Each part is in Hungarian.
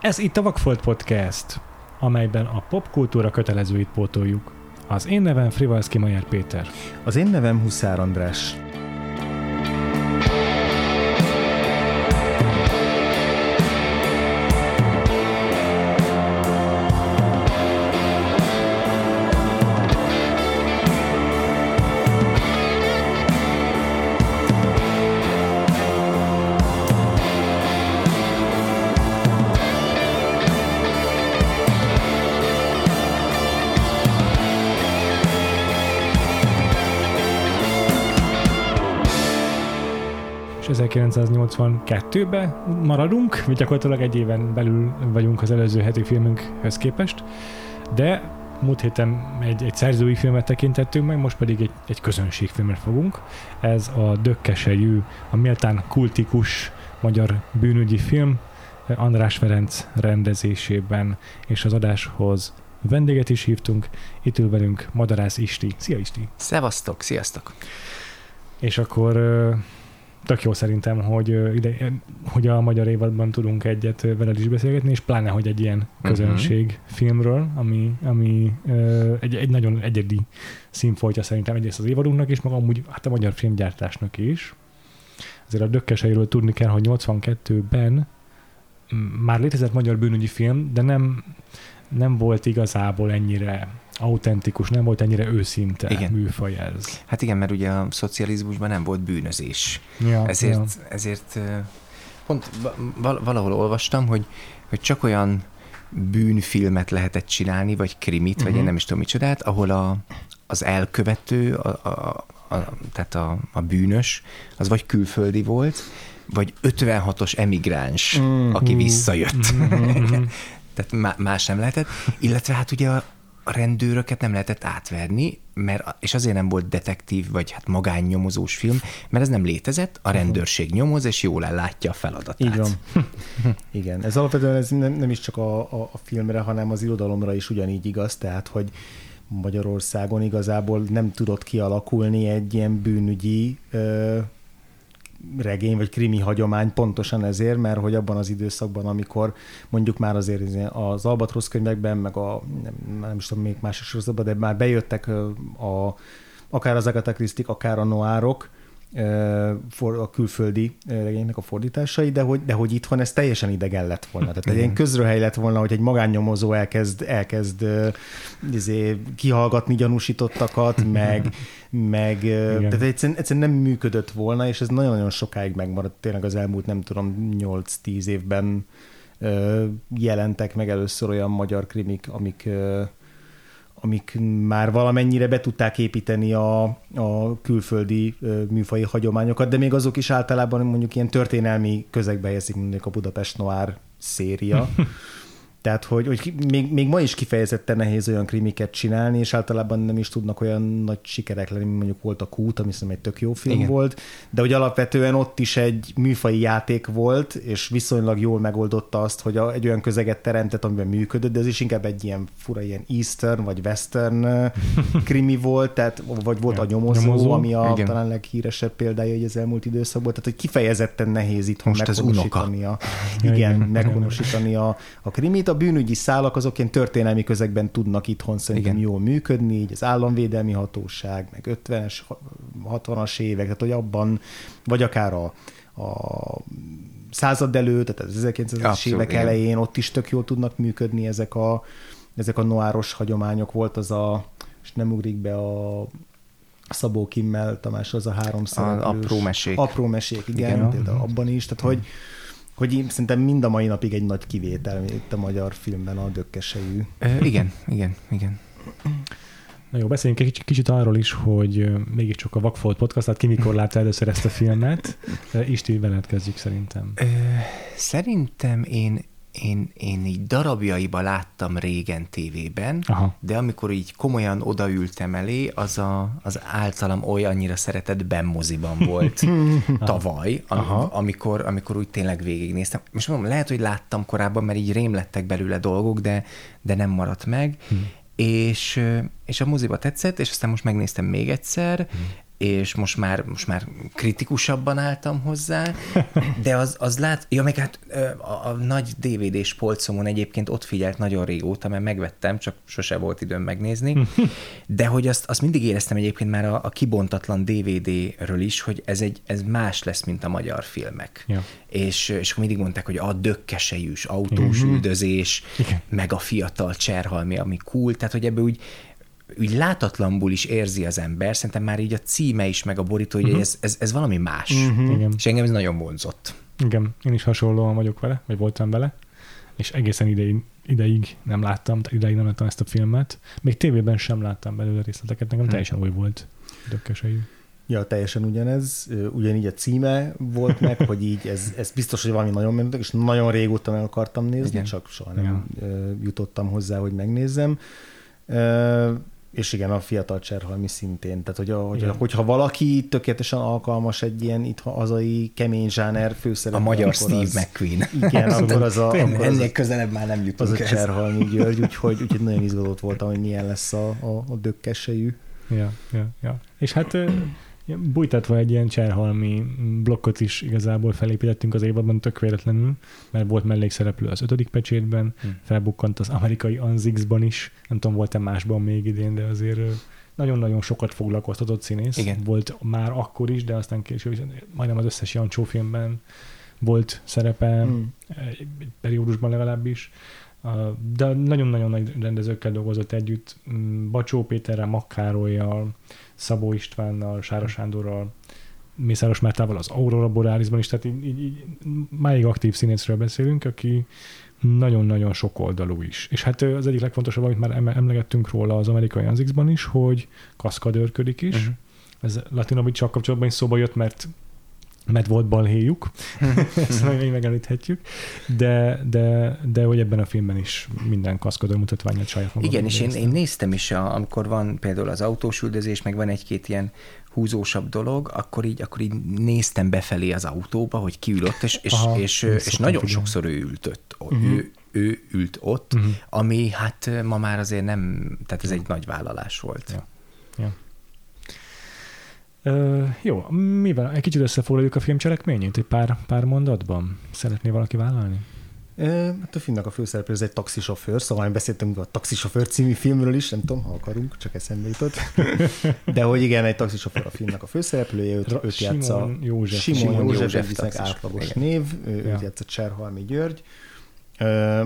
Ez itt a Vakfolt Podcast, amelyben a popkultúra kötelezőit pótoljuk. Az én nevem Frivalszki Majer Péter. Az én nevem Huszár András. És 1982-ben maradunk, mi gyakorlatilag egy éven belül vagyunk az előző heti filmünkhöz képest, de múlt héten egy, egy szerzői filmet tekintettünk meg, most pedig egy, egy közönségfilmet fogunk. Ez a Dökkesejű, a méltán kultikus magyar bűnügyi film, András Ferenc rendezésében, és az adáshoz vendéget is hívtunk. Itt ül velünk Madarász Isti. Szia Isti! Szevasztok, sziasztok! És akkor tök jó szerintem, hogy, ide, hogy a magyar évadban tudunk egyet veled is beszélgetni, és pláne, hogy egy ilyen közönség filmről, ami, ami egy, egy nagyon egyedi színfoltja szerintem egyrészt az évadunknak is, meg amúgy hát a magyar filmgyártásnak is. Azért a dökkeseiről tudni kell, hogy 82-ben m, már létezett magyar bűnügyi film, de nem, nem volt igazából ennyire autentikus, nem volt ennyire őszinte Igen. műfaj ez. Hát igen, mert ugye a szocializmusban nem volt bűnözés. Ja, Ezért, ja. ezért pont val- valahol olvastam, hogy, hogy csak olyan bűnfilmet lehetett csinálni, vagy krimit, uh-huh. vagy én Mhm. nem is tudom micsodát, ahol a, az elkövető, a, a, a, tehát a, a bűnös, az vagy külföldi volt, vagy 56-os emigráns, Mm. aki visszajött. Mhm. Tehát má- más nem lehetett. Illetve hát ugye a a rendőröket nem lehetett átverni, mert, és azért nem volt detektív, vagy hát magánnyomozós film, mert ez nem létezett, a rendőrség nyomoz, és jól ellátja a feladatát. Így van. Igen, ez alapvetően ez nem, nem is csak a, a, a filmre, hanem az irodalomra is ugyanígy igaz, tehát, hogy Magyarországon igazából nem tudott kialakulni egy ilyen bűnügyi ö, regény vagy krimi hagyomány pontosan ezért, mert hogy abban az időszakban, amikor mondjuk már azért az Albatrosz könyvekben, meg a nem, nem is tudom, még más sorozatban, de már bejöttek a, akár az Agatha Christie, akár a noárok, for- a külföldi regénynek a fordításai, de hogy, de hogy itthon ez teljesen idegen lett volna. Tehát egy ilyen közröhely lett volna, hogy egy magánnyomozó elkezd, elkezd izé, kihallgatni gyanúsítottakat, meg, meg Igen. tehát egyszerűen, egyszerűen nem működött volna, és ez nagyon-nagyon sokáig megmaradt. Tényleg az elmúlt, nem tudom, 8-10 évben jelentek meg először olyan magyar krimik, amik amik már valamennyire be tudták építeni a, a külföldi műfai hagyományokat, de még azok is általában mondjuk ilyen történelmi közegbe helyezik, mondjuk a Budapest Noir széria. Tehát, hogy, hogy még, még ma is kifejezetten nehéz olyan krimiket csinálni, és általában nem is tudnak olyan nagy sikerek lenni, mondjuk volt a Kút, ami szerintem egy tök jó film Igen. volt, de hogy alapvetően ott is egy műfai játék volt, és viszonylag jól megoldotta azt, hogy a, egy olyan közeget teremtett, amiben működött, de ez is inkább egy ilyen fura, ilyen eastern vagy western krimi volt, tehát, vagy volt Ja, a nyomozó, nyomozó, ami a igen. talán leghíresebb példája így az elmúlt időszakban, tehát hogy kifejezetten nehéz itthon Most meghonosítani a, igen. meghonosítani a, a krimit. A bűnügyi szálak azok ilyen történelmi közegben tudnak itthon szerintem Igen. jól működni, így az államvédelmi hatóság, meg 50-es, 60-as évek, tehát hogy abban, vagy akár a, a század előtt, tehát az 1900-es Abszolút, évek igen. elején ott is tök jól tudnak működni ezek a, ezek a noáros hagyományok. Volt az a, és nem ugrik be a Szabó Kimmel, Tamás, az a három szereplős- apró mesék. Apró mesék, igen, Igen. például abban is, tehát hogy, hogy én szerintem mind a mai napig egy nagy kivétel itt a magyar filmben a dökkesejű. Ö, igen, igen, igen. Na jó, beszéljünk egy kicsit, kicsit arról is, hogy mégiscsak a Vakfolt Podcast, tehát ki mikor látta először ezt a filmet. Isti, veled kezdjük szerintem. Ö, szerintem én, én, én így darabjaiba láttam régen tévében, Aha. de amikor így komolyan odaültem elé, az, a, az általam olyannyira szeretett Ben moziban volt tavaly, am, Aha. amikor, amikor úgy tényleg végignéztem. Most mondom, lehet, hogy láttam korábban, mert így rém lettek belőle dolgok, de, de nem maradt meg. És, ö, és a moziba tetszett, és aztán most megnéztem még egyszer. És most már, most már kritikusabban álltam hozzá, de az, az lát, ja, meg hát a, a nagy DVD-s polcomon egyébként ott figyelt nagyon régóta, mert megvettem, csak sose volt időm megnézni, de hogy azt, azt mindig éreztem egyébként már a, a kibontatlan DVD-ről is, hogy ez, egy, ez más lesz, mint a magyar filmek. Ja. És, és mindig mondták, hogy a dökkesejűs autós uh-huh. üldözés, Igen. meg a fiatal cserhalmi, ami cool, tehát hogy ebből úgy úgy látatlanból is érzi az ember, szerintem már így a címe is, meg a borító, hogy uh-huh. ez, ez, ez valami más. Uh-huh. Igen. És engem ez nagyon vonzott. Igen, én is hasonlóan vagyok vele, vagy voltam vele, és egészen ideig, ideig nem láttam, ideig nem láttam ezt a filmet. Még tévében sem láttam belőle részleteket, nekem hmm. teljesen új volt. Dökkesejű. Ja, teljesen ugyanez, ugyanígy a címe volt meg, hogy így ez, ez biztos, hogy valami nagyon mentek, és nagyon régóta meg akartam nézni, Igen. csak soha nem ja. jutottam hozzá, hogy megnézzem. És igen, a fiatal Cserhalmi szintén. Tehát, hogy a, hogy, a, hogyha valaki tökéletesen alkalmas egy ilyen itt hazai kemény zsáner főszerep. A magyar Steve az, McQueen. Igen, akkor az a... Ennél az, ennél közelebb már nem jutunk Az a Cserhalmi György, úgyhogy, úgyhogy nagyon izgatott voltam, hogy milyen lesz a, a, a dökkesejű. Ja, ja, ja. És hát bújtatva egy ilyen cserhalmi blokkot is igazából felépítettünk az évadban tök véletlenül, mert volt mellékszereplő az ötödik pecsétben, hmm. felbukkant az amerikai Anzixban is, nem tudom, volt-e másban még idén, de azért nagyon-nagyon sokat foglalkoztatott színész. Igen. Volt már akkor is, de aztán később majdnem az összes Jancsó filmben volt szerepe, hmm. egy periódusban legalábbis. De nagyon-nagyon nagy rendezőkkel dolgozott együtt, Bacsó Péterrel, Makkárolyjal, Szabó Istvánnal, Sára Sándorral, Mészáros Mártával az Aurora Borealisban is, tehát így, így, így máig aktív színészről beszélünk, aki nagyon-nagyon sok oldalú is. És hát az egyik legfontosabb, amit már emlegettünk róla az amerikai Anzixban is, hogy kaszkadőrködik is. Uh-huh. Ez Latinovics kapcsolatban is szóba jött, mert mert volt balhéjuk, ezt még megemlíthetjük, de, de, de hogy ebben a filmben is minden kaszkadőr mutatványát saját magam. Igen, és én, én, néztem is, a, amikor van például az autós üldözés, meg van egy-két ilyen húzósabb dolog, akkor így, akkor így néztem befelé az autóba, hogy ki ül ott, és, és, Aha, és, és nagyon igen. sokszor ő ült ott. Uh-huh. Ő, ő ült ott, uh-huh. ami hát ma már azért nem, tehát ez egy nagy vállalás volt. Ja. Ja. Ö, jó, mivel? Egy kicsit összefoglaljuk a film cselekményét egy pár, pár mondatban. Szeretné valaki vállalni? Hát a filmnek a főszereplő ez egy taxisofőr, szóval én beszéltünk a Taxisofőr című filmről is, nem tudom, ha akarunk, csak eszembe jutott. De hogy igen, egy taxisofőr a filmnek a főszereplője, őt, őt játsza József. Simon, Simon József, József átlagos igen. név, ő, ja. őt játsza Cserhalmi György,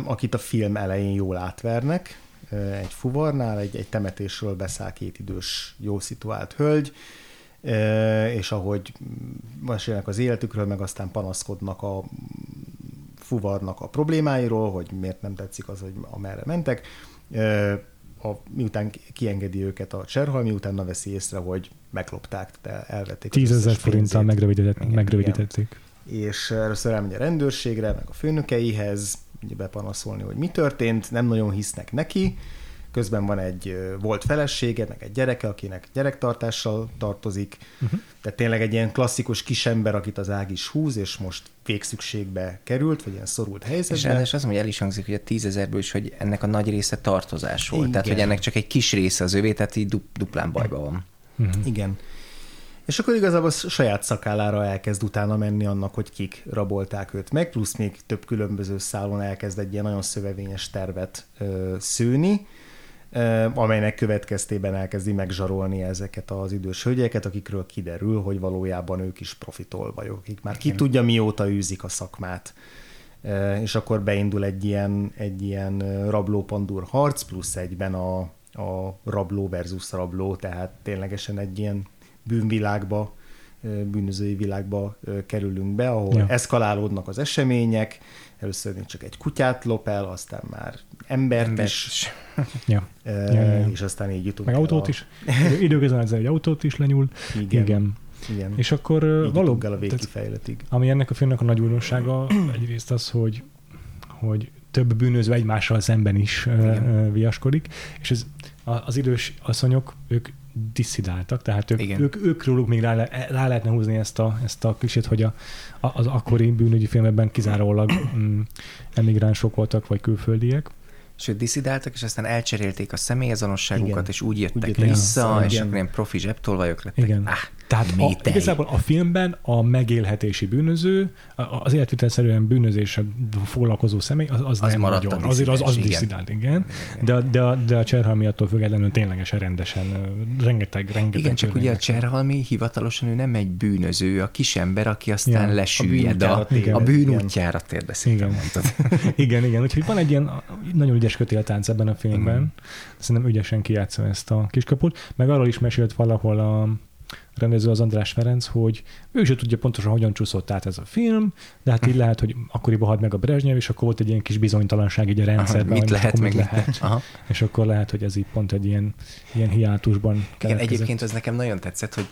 akit a film elején jól átvernek, egy fuvarnál, egy, egy temetésről beszáll két idős, jó szituált hölgy, és ahogy mesélnek az életükről, meg aztán panaszkodnak a fuvarnak a problémáiról, hogy miért nem tetszik az, hogy amerre mentek, a, miután kiengedi őket a cserhal, miután veszi észre, hogy meglopták, de elvették. Tízezer forinttal megrövidítették. És először elmegy a rendőrségre, meg a főnökeihez, bepanaszolni, hogy mi történt, nem nagyon hisznek neki, közben van egy volt felesége, meg egy gyereke, akinek gyerektartással tartozik, uh-huh. tehát tényleg egy ilyen klasszikus kisember, akit az ág is húz, és most végszükségbe került, vagy ilyen szorult helyzetbe. És ráadásul mondom, hogy el is hangzik, hogy a tízezerből is, hogy ennek a nagy része tartozás volt, Igen. tehát hogy ennek csak egy kis része az övé, tehát így duplán bajban van. Uh-huh. Igen. És akkor igazából saját szakállára elkezd utána menni annak, hogy kik rabolták őt meg, plusz még több különböző szálon elkezd egy ilyen nagyon szövevényes tervet ö, szőni, amelynek következtében elkezdi megzsarolni ezeket az idős hölgyeket, akikről kiderül, hogy valójában ők is profitolvajok, akik már ki tudja mióta űzik a szakmát. És akkor beindul egy ilyen, egy ilyen rabló-pandúr harc, plusz egyben a, a rabló versus rabló, tehát ténylegesen egy ilyen bűnvilágba, bűnözői világba kerülünk be, ahol ja. eszkalálódnak az események, először még csak egy kutyát lop el, aztán már embert, embert is, ja. E, ja, ja, ja. és aztán így jutunk Meg autót a... is, időközben ezzel egy autót is lenyúl. Igen. Igen. Igen. És akkor valóban, a végkifejletig. Ami ennek a filmnek a nagy újdonsága egyrészt az, hogy, hogy több bűnöző egymással szemben is Igen. viaskodik, és ez, az idős asszonyok, ők disszidáltak, tehát ők, ők, ők róluk még rá, rá lehetne húzni ezt a, ezt a klisét, hogy a, az akkori bűnügyi filmekben kizárólag mm, emigránsok voltak, vagy külföldiek. Sőt, diszidáltak, és aztán elcserélték a személyazonosságukat, és úgy jöttek úgy vissza, ja, és akkor ilyen profi zsebtolvajok lettek. Igen. Ah. Tehát a, igazából a filmben a megélhetési bűnöző, az életvitelszerűen bűnözéssel foglalkozó személy, az, az, az nem nagyon. Azért az, az diszidált, igen. igen. De, de, a, de a Cserhalmi attól függetlenül ténylegesen rendesen, rengeteg, rengeteg. Igen, csak ugye a Cserhalmi hivatalosan ő nem egy bűnöző, a kisember, aki aztán ja, lesüllyed a, a, bűn útjára térbeszéltem. Igen. igen, igen. Úgyhogy van egy ilyen nagyon ügyes kötéltánc ebben a filmben. Igen. Szerintem ügyesen kijátsza ezt a kiskaput. Meg arról is mesélt valahol a rendező az András Ferenc, hogy ő sem tudja pontosan, hogyan csúszott át ez a film, de hát így lehet, hogy akkoriban halt meg a Brezsnyev, és akkor volt egy ilyen kis bizonytalanság így a rendszerben. Aha, mit lehet, meg lehet. Aha. És akkor lehet, hogy ez így pont egy ilyen, ilyen hiátusban Igen, egyébként az nekem nagyon tetszett, hogy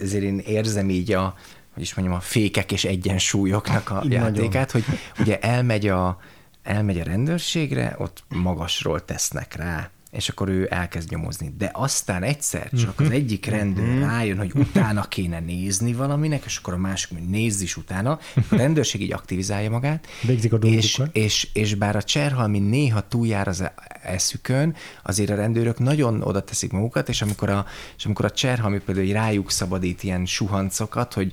azért én érzem így a, hogy is mondjam, a fékek és egyensúlyoknak a Így játékát, nagyon. hogy ugye elmegy a, elmegy a rendőrségre, ott magasról tesznek rá és akkor ő elkezd nyomozni. De aztán egyszer csak az mhm. egyik rendőr mhm. rájön, hogy utána kéne nézni valaminek, és akkor a másik, hogy nézz is utána. A rendőrség így aktivizálja magát. a és, és, és bár a cserhalmi néha túljár az eszükön, azért a rendőrök nagyon oda teszik magukat, és amikor a, és amikor a cserhalmi például rájuk szabadít ilyen suhancokat, hogy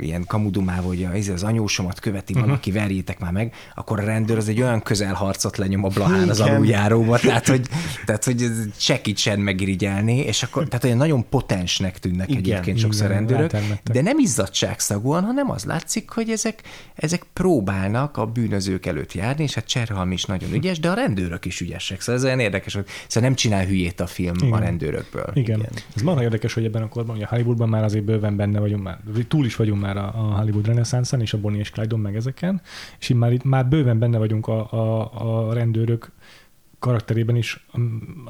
ilyen kamudumával, hogy az, az anyósomat követi uh-huh. valaki, verjétek már meg, akkor a rendőr az egy olyan közelharcot lenyom a Blahán az aluljáróba, tehát hogy, tehát, hogy segítsen megirigyelni, és akkor, tehát olyan nagyon potensnek tűnnek igen, egyébként sokszor igen, rendőrök, de nem izzadságszagúan, hanem az látszik, hogy ezek, ezek próbálnak a bűnözők előtt járni, és hát Cserhalm is nagyon ügyes, de a rendőrök is ügyesek, szóval ez olyan érdekes, hogy szóval nem csinál hülyét a film igen. a rendőrökből. Igen. igen. Ez marha érdekes, hogy ebben a korban, a Hollywoodban már azért bőven benne vagyunk, már túl is vagyunk már a, a Hollywood reneszánszán, és a Bonnie és Clyde meg ezeken, és így már, itt már bőven benne vagyunk a, a, a rendőrök karakterében is,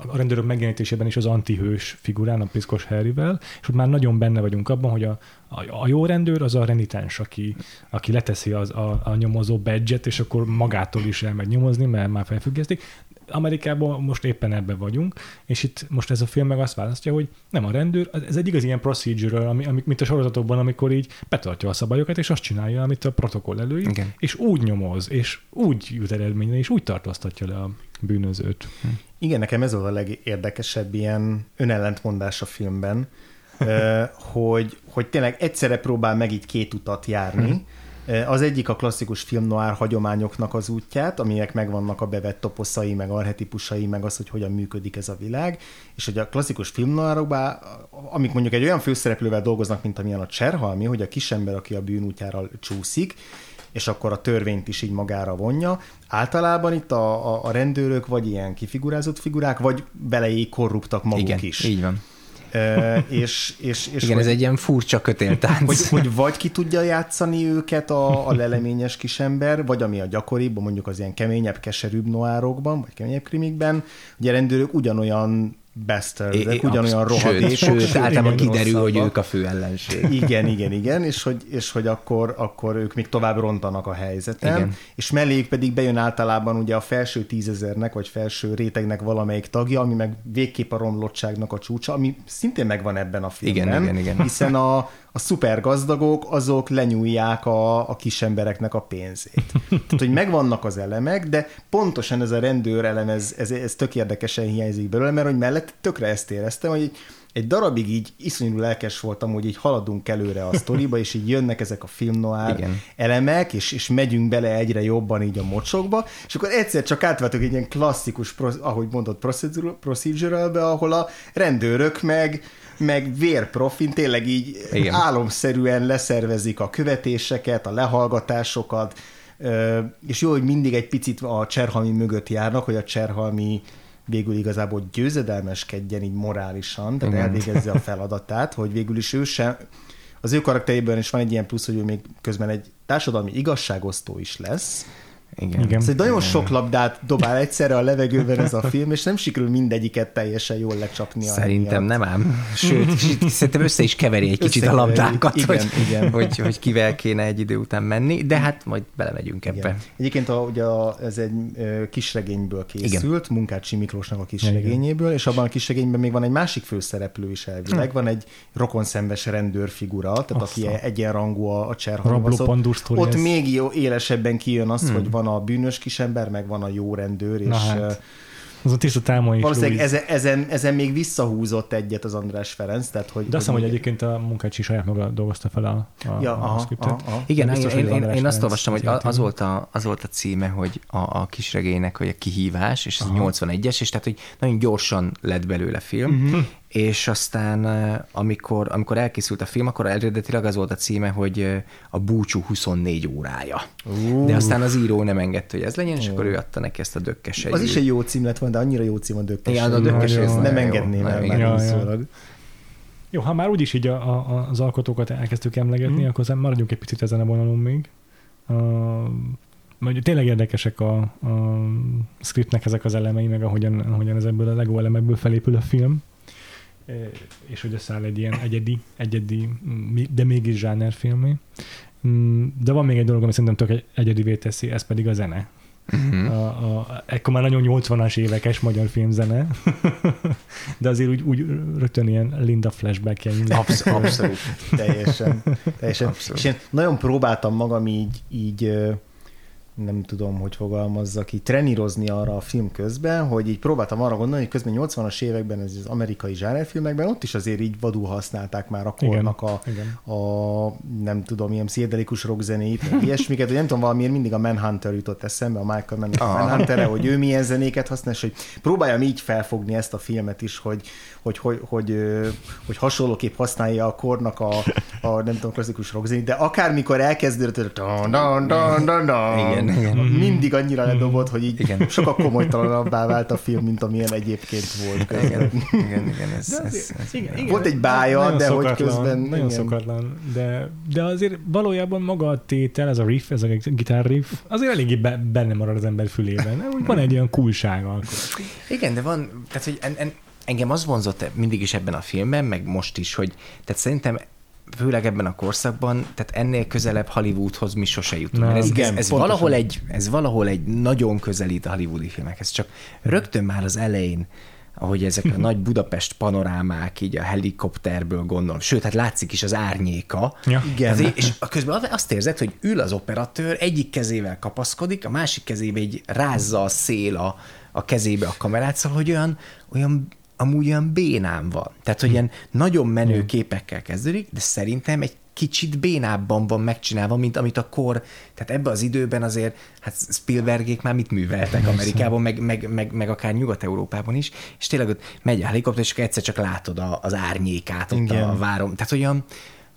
a rendőrök megjelenítésében is az antihős figurán, a Piszkos Harryvel, és ott már nagyon benne vagyunk abban, hogy a, a, a jó rendőr az a renitens, aki, aki leteszi az, a, a nyomozó badge és akkor magától is elmegy nyomozni, mert már felfüggesztik, Amerikában most éppen ebbe vagyunk, és itt most ez a film meg azt választja, hogy nem a rendőr, ez egy igaz ilyen procedural, ami, ami, mint a sorozatokban, amikor így betartja a szabályokat, és azt csinálja, amit a protokoll előír, Igen. és úgy nyomoz, és úgy jut eredményre, és úgy tartóztatja le a bűnözőt. Igen, nekem ez volt a legérdekesebb ilyen önellentmondás a filmben, hogy, hogy tényleg egyszerre próbál meg így két utat járni, hm az egyik a klasszikus film noir hagyományoknak az útját, aminek megvannak a bevett toposzai, meg arhetipusai, meg az, hogy hogyan működik ez a világ, és hogy a klasszikus film noirokban, amik mondjuk egy olyan főszereplővel dolgoznak, mint amilyen a Cserhalmi, hogy a kisember, aki a bűnútjára csúszik, és akkor a törvényt is így magára vonja. Általában itt a, a, a rendőrök vagy ilyen kifigurázott figurák, vagy beleéig korruptak maguk Igen, is. így van és, és, és Igen, hogy, ez egy ilyen furcsa kötéltánc. Hogy, hogy vagy ki tudja játszani őket a, a leleményes kisember, vagy ami a gyakoribb, mondjuk az ilyen keményebb, keserűbb noárokban, vagy keményebb krimikben, ugye rendőrök ugyanolyan bastardek, ugyanolyan rohadékok. Sőt, sőt általában kiderül, hogy ők a fő ellenség. Igen, igen, igen, és hogy, és hogy akkor, akkor ők még tovább rontanak a helyzeten, igen. és melléjük pedig bejön általában ugye a felső tízezernek, vagy felső rétegnek valamelyik tagja, ami meg végképp a romlottságnak a csúcsa, ami szintén megvan ebben a filmben. Igen, igen, igen. Hiszen a, a szuper gazdagok, azok lenyúlják a, a kis embereknek a pénzét. Tehát, hogy megvannak az elemek, de pontosan ez a rendőr elem, ez, ez, ez tök érdekesen hiányzik belőle, mert hogy mellett tökre ezt éreztem, hogy egy darabig így iszonyú lelkes voltam, hogy így haladunk előre a sztoriba, és így jönnek ezek a film noir Igen. elemek, és, és megyünk bele egyre jobban így a mocsokba, és akkor egyszer csak átváltok egy ilyen klasszikus, ahogy mondott, proceduralbe, ahol a rendőrök meg meg vérprofin tényleg így Igen. álomszerűen leszervezik a követéseket, a lehallgatásokat, és jó, hogy mindig egy picit a Cserhalmi mögött járnak, hogy a Cserhalmi végül igazából győzedelmeskedjen így morálisan, tehát Igen. elvégezze a feladatát, hogy végül is ő sem, az ő karakterében is van egy ilyen plusz, hogy ő még közben egy társadalmi igazságosztó is lesz, igen. Igen. Szóval nagyon Igen. sok labdát dobál egyszerre a levegőben ez a film, és nem sikerül mindegyiket teljesen jól lecsapni. Szerintem nem ám. Sőt, szerintem össze is keveri egy kicsit a labdákat, igen, hogy, igen. Hogy, hogy kivel kéne egy idő után menni, de hát majd belemegyünk ebbe. Igen. Egyébként a, ugye a, ez egy kisregényből készült, igen. Munkácsi Miklósnak a kisregényéből, és abban a kisregényben még van egy másik főszereplő is elvileg, hm. van egy rokonszembes rendőrfigura, tehát Assza. aki egyenrangú a, a cserhalom. Ott ez. még jó, élesebben kijön az, hm. hogy van a bűnös kisember, meg van a jó rendőr, és, hát. Azon tiszta Támai Valószínűleg ezen, ezen, ezen, még visszahúzott egyet az András Ferenc. Tehát, hogy, De azt hiszem, hogy egyébként a munkácsi saját maga dolgozta fel a, a, ja, aha, a skriptet. Aha, aha. Igen, biztos, én, én, én azt olvastam, hogy az volt, a, az volt a címe, hogy a, a kisregénynek, hogy a kihívás, és ez 81-es, és tehát, hogy nagyon gyorsan lett belőle film, uh-huh és aztán amikor, amikor elkészült a film, akkor eredetileg az volt a címe, hogy a búcsú 24 órája. Uh. De aztán az író nem engedte, hogy ez legyen, és uh. akkor ő adta neki ezt a dökkes Az is egy jó cím lett volna, de annyira jó cím a dökkes. Igen, a dökkes ez nem engedném el már ja. Jó, ha már úgyis így a, a, az alkotókat elkezdtük emlegetni, mm. akkor maradjunk egy picit ezen a vonalon még. Uh, mert tényleg érdekesek a, a scriptnek ezek az elemei, meg ahogyan, ahogyan ezekből a Lego elemekből felépül a film és hogy összeáll egy ilyen egyedi, egyedi, de mégis zsánerfilmé. Mm, de van még egy dolog, ami szerintem tök egyedivé teszi, ez pedig a zene. Uh-huh. A, a, ekkor már nagyon 80-as évekes magyar filmzene, de azért úgy, úgy rögtön ilyen Linda flashback Absz- abszolút. teljesen. teljesen. Abszolút. És én nagyon próbáltam magam így, így nem tudom, hogy fogalmazza ki, trenírozni arra a film közben, hogy így próbáltam arra gondolni, hogy közben 80-as években ez az amerikai zsánerfilmekben ott is azért így vadul használták már a kornak a, igen. a nem tudom, ilyen pszichedelikus rockzenét, ilyesmiket, hogy nem tudom, valamiért mindig a Manhunter jutott eszembe, a Michael ah. Manhunter, hogy ő milyen zenéket használ, és hogy próbáljam így felfogni ezt a filmet is, hogy, hogy, hogy, hogy, hogy, hogy hasonlóképp használja a kornak a, a nem tudom, klasszikus rockzenét, de akármikor elkezdődött, igen, igen. mindig annyira ledobott, hogy így igen. sokkal komolytalanabbá vált a film, mint amilyen egyébként volt. Igen, igen, igen, ez, ez, ez, ez igen, igen, volt egy bája, de hogy közben... Nagyon igen. szokatlan, de, de azért valójában maga a tétel, ez a riff, ez a gitár riff, azért eléggé be, benne marad az ember fülében. Úgy van egy olyan coolsága. Igen, de van, tehát hogy en, en, engem az vonzott mindig is ebben a filmben, meg most is, hogy tehát szerintem főleg ebben a korszakban, tehát ennél közelebb Hollywoodhoz mi sose jutunk. Na, ez, igen, ez, ez, valahol egy, ez valahol egy nagyon közelít a hollywoodi filmekhez, csak rögtön már az elején ahogy ezek a nagy Budapest panorámák így a helikopterből gondolom. Sőt, hát látszik is az árnyéka. Ja. Igen. Azért, és közben azt érzed, hogy ül az operatőr, egyik kezével kapaszkodik, a másik kezébe egy rázza a szél a, a kezébe a kamerát, szóval, hogy olyan, olyan amúgy olyan bénám van. Tehát, hogy hm. ilyen nagyon menő képekkel kezdődik, de szerintem egy kicsit bénábban van megcsinálva, mint amit a kor, tehát ebbe az időben azért, hát Spielbergék már mit műveltek Amerikában, meg, meg, meg, meg akár Nyugat-Európában is, és tényleg ott megy a helikopter, és egyszer csak látod a, az árnyékát ott Igen. a várom. Tehát olyan,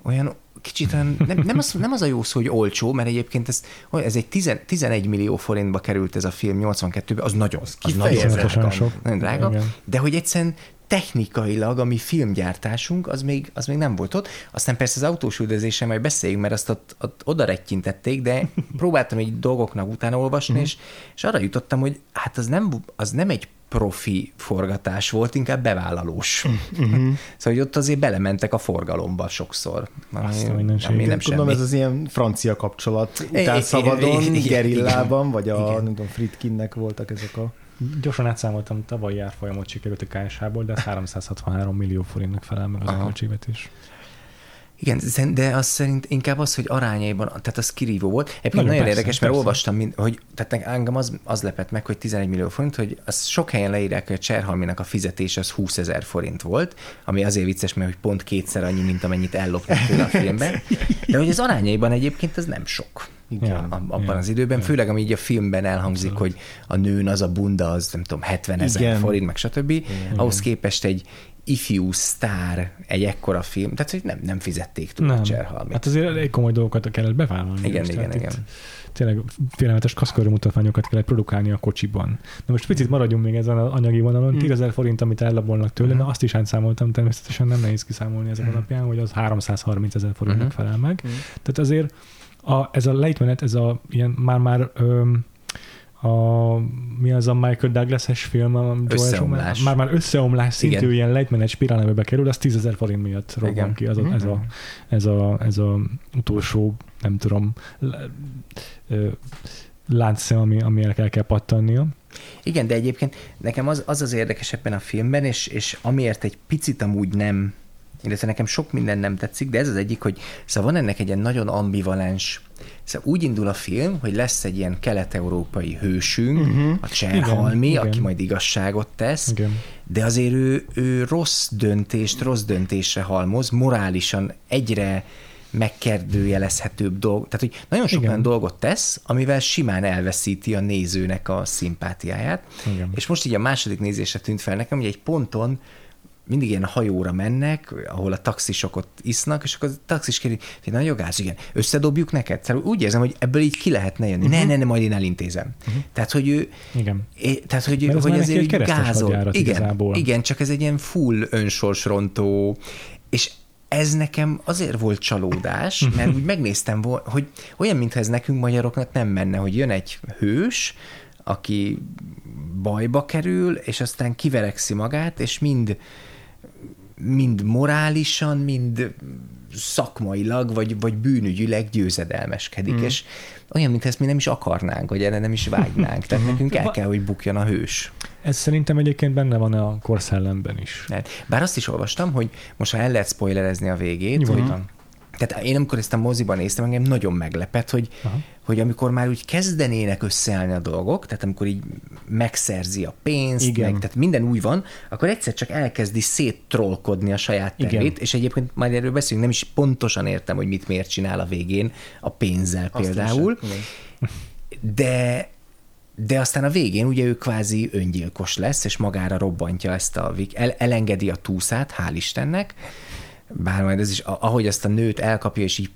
olyan kicsit nem, nem, az, nem az a jó szó, hogy olcsó, mert egyébként ez, ez egy 10, 11 millió forintba került ez a film 82-ben, az nagyon, az, az nagyon drága, sok. nagyon drága, de hogy egyszerűen technikailag a mi filmgyártásunk az még, az még nem volt ott. Aztán persze az autós üldözésen majd beszéljünk, mert azt ott, ott oda rettyintették, de próbáltam egy dolgoknak utána olvasni, uh-huh. és, és arra jutottam, hogy hát az nem, az nem egy profi forgatás volt, inkább bevállalós. Uh-huh. szóval, hogy ott azért belementek a forgalomba sokszor. Azt ami, nem, ami nem tudom, ez az ilyen francia kapcsolat után szabadon, gerillában, vagy a igen. nem tudom, Fritkinnek voltak ezek a Gyorsan átszámoltam, tavalyi árfolyamot sikerült a KSH-ból, de 363 millió forintnak felel meg az a költségvetés. Igen, de az szerint inkább az, hogy arányaiban, tehát az kirívó volt. Egyébként nagyon, nagyon persze, érdekes, mert persze. olvastam, hogy tehát engem az, az lepett meg, hogy 11 millió forint, hogy az sok helyen leírják, hogy a Cserhalminak a fizetés az 20 ezer forint volt, ami azért vicces, mert hogy pont kétszer annyi, mint amennyit ellopnak a filmben. De hogy az arányaiban egyébként az nem sok. Igen, ja, abban ja, az időben, ja. főleg ami így a filmben elhangzik, Abszolút. hogy a nőn az a bunda, az nem tudom, 70 ezer forint, meg stb. Igen. Ahhoz képest egy ifjú sztár egy ekkora film, tehát hogy nem, nem fizették túl nem. a Cserhalmit. Hát azért elég komoly dolgokat kellett bevállalni. Igen, igen, igen. igen. Tényleg félelmetes kaszkörű mutatványokat kellett produkálni a kocsiban. Na most picit maradjunk még ezen az anyagi vonalon. Mm. 10 ezer forint, amit ellabolnak tőle, mm. azt is számoltam, természetesen nem nehéz kiszámolni ezek mm. alapján, hogy az 330 ezer forintnak mm. felel meg. Mm. Tehát azért a, ez a lejtmenet, ez a ilyen már-már a, mi az a Michael Douglas-es film, a összeomlás. Már, már összeomlás szintű Igen. ilyen lejtmenet spirálnevebe kerül, az 10 ezer forint miatt robban ki. Az a, ez, a, mhm. ez, a, ez a utolsó, nem tudom, láncszem, ami, ami el kell, kell pattannia. Igen, de egyébként nekem az az, az érdekes ebben a filmben, és, és amiért egy picit amúgy nem illetve nekem sok minden nem tetszik, de ez az egyik, hogy szóval van ennek egy ilyen nagyon ambivalens Szóval úgy indul a film, hogy lesz egy ilyen kelet-európai hősünk, uh-huh. a Cserhalmi, igen, aki igen. majd igazságot tesz, igen. de azért ő, ő rossz döntést, rossz döntésre halmoz, morálisan egyre megkérdőjelezhetőbb dolg. Tehát, hogy nagyon sok olyan dolgot tesz, amivel simán elveszíti a nézőnek a szimpátiáját. Igen. És most így a második nézésre tűnt fel nekem, hogy egy ponton mindig ilyen hajóra mennek, ahol a taxisok ott isznak, és akkor a taxis kéri, hogy na jogász, igen, összedobjuk neked? Szóval úgy érzem, hogy ebből így ki lehetne jönni. Uh-huh. Ne, ne, ne, majd én elintézem. Uh-huh. Tehát, hogy ő... Igen. É, tehát, hogy, Mert hogy azért egy gázol. Igen, igazából. igen, csak ez egy ilyen full önsorsrontó, és ez nekem azért volt csalódás, mert úgy megnéztem, hogy olyan, mintha ez nekünk magyaroknak nem menne, hogy jön egy hős, aki bajba kerül, és aztán kiverekszi magát, és mind mind morálisan, mind szakmailag, vagy, vagy bűnügyileg győzedelmeskedik, mm. és olyan, mint ezt mi nem is akarnánk, vagy erre nem is vágynánk. Tehát mhm. nekünk el kell, hogy bukjon a hős. Ez szerintem egyébként benne van a korszellemben is. Bár azt is olvastam, hogy most ha el lehet spoilerezni a végét, Nyugodtan. Tehát én amikor ezt a moziban néztem, engem nagyon meglepett, hogy, Aha. hogy amikor már úgy kezdenének összeállni a dolgok, tehát amikor így megszerzi a pénzt, Igen. meg, tehát minden új van, akkor egyszer csak elkezdi széttrollkodni a saját tervét, és egyébként majd erről beszélünk, nem is pontosan értem, hogy mit miért csinál a végén a pénzzel Azt például, de de aztán a végén ugye ő kvázi öngyilkos lesz, és magára robbantja ezt a, el, elengedi a túszát, hál' Istennek, bár majd ez is, ahogy ezt a nőt elkapja, és így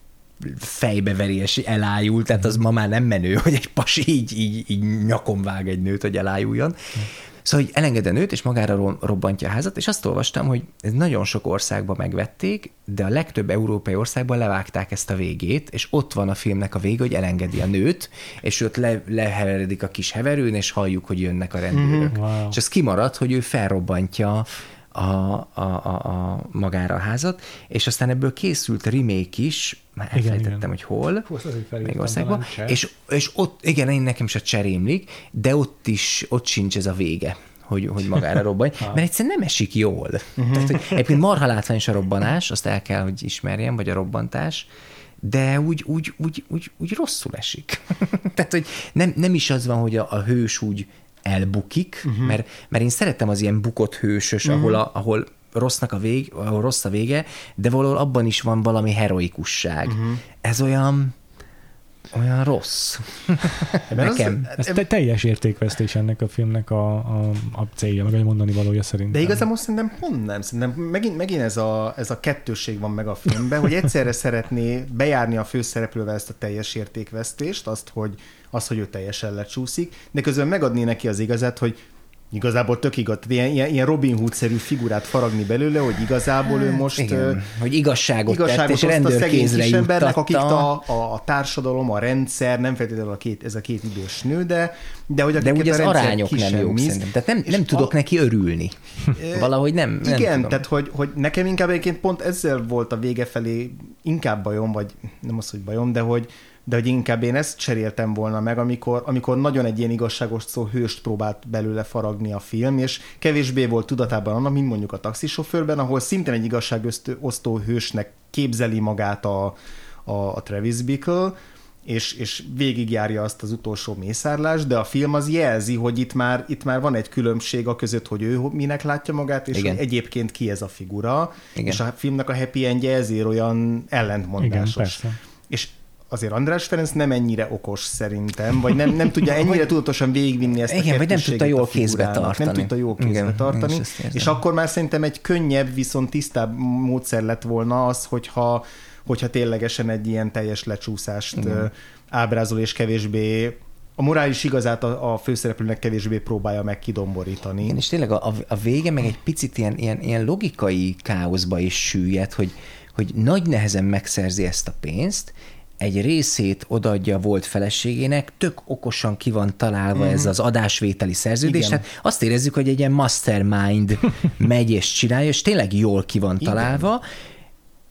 fejbe veri, és elájul, tehát az ma már nem menő, hogy egy pasi így, így, így nyakon vág egy nőt, hogy elájuljon. Szóval, hogy elenged a nőt, és magára robbantja a házat, és azt olvastam, hogy ez nagyon sok országban megvették, de a legtöbb európai országban levágták ezt a végét, és ott van a filmnek a vége, hogy elengedi a nőt, és ott le, leheveredik a kis heverőn, és halljuk, hogy jönnek a rendőrök. Mm, wow. És az kimarad, hogy ő felrobbantja a, a, a, a magára a házat, és aztán ebből készült remake is, már elfelejtettem, igen, hogy hol, Hú, még országban, és, és ott, igen, én nekem is a cserémlik, de ott is, ott sincs ez a vége hogy, hogy magára robbanj, mert egyszerűen nem esik jól. Uh-huh. Tehát, hogy egyébként marha látványos a robbanás, azt el kell, hogy ismerjem, vagy a robbantás, de úgy, úgy, úgy, úgy, úgy rosszul esik. Tehát, hogy nem, nem is az van, hogy a, a hős úgy elbukik, uh-huh. mert, mert én szeretem az ilyen bukott hősös, uh-huh. ahol, a, ahol rossznak a vég, ahol rossz a vége, de valahol abban is van valami heroikusság. Uh-huh. Ez olyan olyan rossz. Nekem. Az, ez te, teljes értékvesztés ennek a filmnek a, a, a célja, meg egy mondani valója szerintem. De igazából szerintem pont nem. Szerintem megint, megint ez, a, ez a kettőség van meg a filmben, hogy egyszerre szeretné bejárni a főszereplővel ezt a teljes értékvesztést, azt, hogy, azt, hogy ő teljesen lecsúszik, de közben megadni neki az igazát, hogy Igazából tök igaz, ilyen, ilyen, ilyen Robin Hood-szerű figurát faragni belőle, hogy igazából ő most... Igen, hogy igazságot, igazságot tett, és rendőrkézre embernek, akik a, a, a, társadalom, a rendszer, nem feltétlenül a két, ez a két idős nő, de, de hogy De ugye az arányok nem jók szerintem. Tehát nem, nem tudok a, neki örülni. Valahogy nem. Igen, nem tudom. tehát hogy, hogy nekem inkább egyébként pont ezzel volt a vége felé inkább bajom, vagy nem az, hogy bajom, de hogy, de hogy inkább én ezt cseréltem volna meg, amikor, amikor nagyon egy ilyen igazságos szó hőst próbált belőle faragni a film, és kevésbé volt tudatában annak, mint mondjuk a taxisofőrben, ahol szintén egy igazságosztó hősnek képzeli magát a, a, a Travis Bickle, és, és végigjárja azt az utolsó mészárlást, de a film az jelzi, hogy itt már, itt már van egy különbség a között, hogy ő minek látja magát, és Igen. hogy egyébként ki ez a figura, Igen. és a filmnek a happy endje ezért olyan ellentmondásos. Igen, és azért András Ferenc nem ennyire okos szerintem, vagy nem, nem tudja ennyire tudatosan végigvinni ezt Igen, a vagy nem tudta jól kézbe tartani. Nem tudta jól kézbe Igen, tartani, és akkor már szerintem egy könnyebb, viszont tisztább módszer lett volna az, hogyha, hogyha ténylegesen egy ilyen teljes lecsúszást Igen. ábrázol, és kevésbé a morális igazát a, a főszereplőnek kevésbé próbálja meg kidomborítani. Igen, és tényleg a, a vége meg egy picit ilyen, ilyen, ilyen logikai káoszba is süllyed, hogy, hogy nagy nehezen megszerzi ezt a pénzt, egy részét odaadja a volt feleségének, tök okosan ki van találva mm-hmm. ez az adásvételi szerződés, Igen. tehát azt érezzük, hogy egy ilyen mastermind megy és csinálja, és tényleg jól ki van találva, Igen.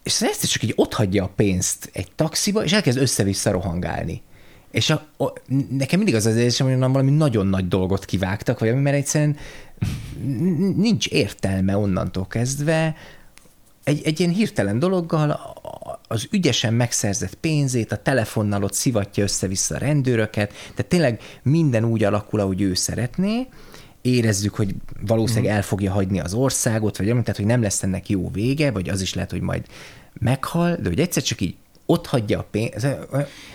és ezt csak így ott hagyja a pénzt egy taxiba, és elkezd össze-vissza rohangálni. És a, a, nekem mindig az az érzésem, hogy valami nagyon nagy dolgot kivágtak, vagy mert egyszerűen nincs értelme onnantól kezdve, egy, egy ilyen hirtelen dologgal az ügyesen megszerzett pénzét, a telefonnal ott szivatja össze-vissza a rendőröket, tehát tényleg minden úgy alakul, ahogy ő szeretné, érezzük, hogy valószínűleg mhm. el fogja hagyni az országot, vagy tehát, hogy nem lesz ennek jó vége, vagy az is lehet, hogy majd meghal, de hogy egyszer csak így ott hagyja a pénzt.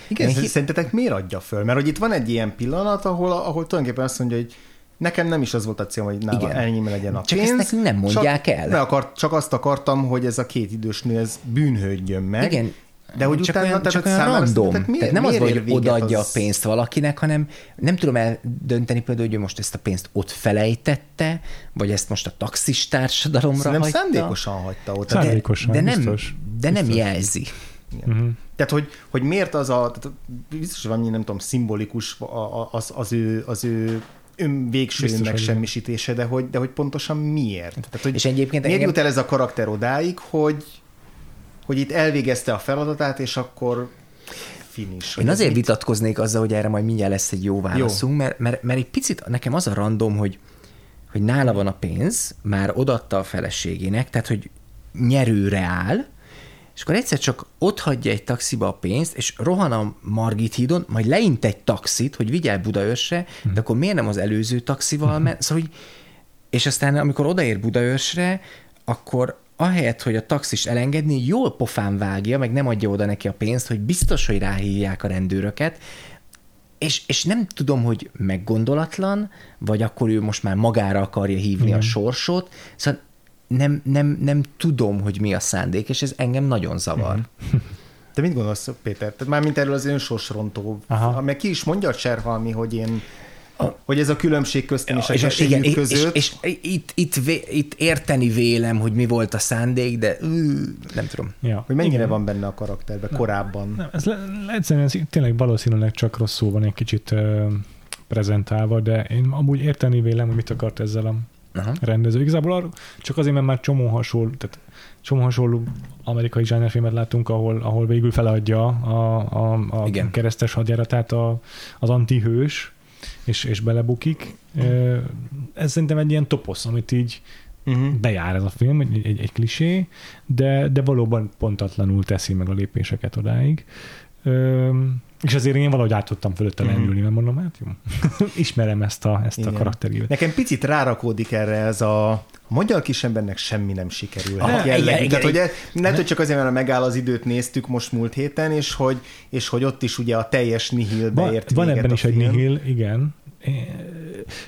Igen, hi- szerintetek miért adja föl? Mert hogy itt van egy ilyen pillanat, ahol, ahol tulajdonképpen azt mondja, hogy nekem nem is az volt a cél, hogy nála ennyi legyen a csak pénz. Csak ezt nekünk nem mondják csak, el. Ne akart, csak azt akartam, hogy ez a két idős nő, ez bűnhődjön meg. Igen, de hogy csak utána, olyan, tehát csak olyan random. Tehát, miért, tehát nem miért az, hogy odaadja az... a pénzt valakinek, hanem nem tudom eldönteni például, hogy ő most ezt a pénzt ott felejtette, vagy ezt most a taxis társadalomra nem hagyta. szándékosan hagyta ott. Szándékosan, de, de nem, biztos. De nem biztos. jelzi. Uh-huh. Tehát, hogy, hogy miért az a, tehát biztos, hogy valami, nem tudom, szimbolikus az, az, ő, az ő ön végső Biztos, megsemmisítése, de hogy, de hogy pontosan miért? Tehát, hogy és egyébként miért engem... jut el ez a karakter odáig, hogy, hogy itt elvégezte a feladatát, és akkor finish. Én azért mit? vitatkoznék azzal, hogy erre majd mindjárt lesz egy jó válaszunk, jó. Mert, mert, mert egy picit nekem az a random, hogy, hogy nála van a pénz, már odatta a feleségének, tehát hogy nyerőre áll, és akkor egyszer csak ott hagyja egy taxiba a pénzt, és rohan a Margit hídon, majd leint egy taxit, hogy vigyel Budaörsre, hmm. de akkor miért nem az előző taxival ment? Szóval, hogy, és aztán amikor odaér Budaörsre, akkor ahelyett, hogy a taxis elengedni, jól pofán vágja, meg nem adja oda neki a pénzt, hogy biztos, hogy ráhívják a rendőröket, és, és nem tudom, hogy meggondolatlan, vagy akkor ő most már magára akarja hívni mm. a sorsot, szóval nem, nem, nem tudom, hogy mi a szándék, és ez engem nagyon zavar. Te mit gondolsz, Péter? Tehát már mint erről az önsorsrontó, meg ki is mondja a Cserhalmi, hogy én a, hogy ez a különbség köztem és, és a igen, között. És, és, és itt, itt, itt érteni vélem, hogy mi volt a szándék, de ű, nem tudom. Ja. Hogy mennyire igen. van benne a karakterben nem, korábban. Nem, ez le, egyszerűen ez tényleg valószínűleg csak rosszul van egy kicsit uh, prezentálva, de én amúgy érteni vélem, hogy mit akart ezzel a Aha. rendező. Igazából arra, csak azért, mert már csomó hasonló, tehát csomó hasonló amerikai zsánerfilmet láttunk, ahol, ahol végül feladja a, a, a Igen. keresztes hadjáratát a, az antihős, és, és belebukik. Ez szerintem egy ilyen toposz, amit így uh-huh. bejár ez a film, egy, egy, egy klisé, de, de valóban pontatlanul teszi meg a lépéseket odáig. És azért én valahogy át tudtam fölötte lendülni, mert mondom, hát jó, ismerem ezt a, ezt a karakterívet. Nekem picit rárakódik erre ez a, a magyar kisembernek semmi nem sikerül. Hát igen, igen, Tehát, hogy nem hogy csak azért, mert megáll az időt néztük most múlt héten, és hogy, és hogy ott is ugye a teljes nihil beért Van, van ebben is film. egy nihil, igen.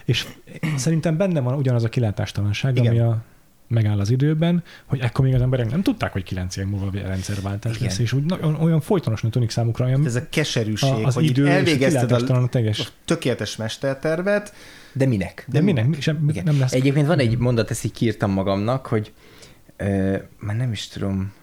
És szerintem benne van ugyanaz a kilátástalanság, igen. ami a megáll az időben, hogy ekkor még az emberek nem tudták, hogy kilenc év múlva a rendszerváltás Igen. lesz, és úgy olyan, olyan folytonosnak tűnik számukra. Olyan, ez a keserűség, a, az hogy idő elvégezted a, a, a tökéletes mestertervet, de minek? De minek? Sem, Igen. nem lesz. Egyébként van egy mondat, ezt így kiírtam magamnak, hogy ö, már nem is tudom,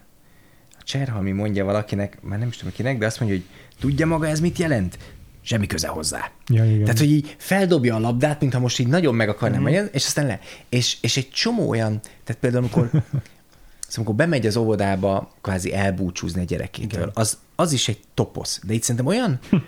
a Cserhalmi mondja valakinek, már nem is tudom kinek, de azt mondja, hogy tudja maga ez mit jelent? Semmi köze hozzá. Ja, igen. Tehát, hogy így feldobja a labdát, mintha most így nagyon meg akarnám mm. és aztán le. És, és egy csomó olyan, tehát például amikor, szóval amikor bemegy az óvodába kvázi elbúcsúzni a gyerekétől, az, az is egy toposz. De itt szerintem olyan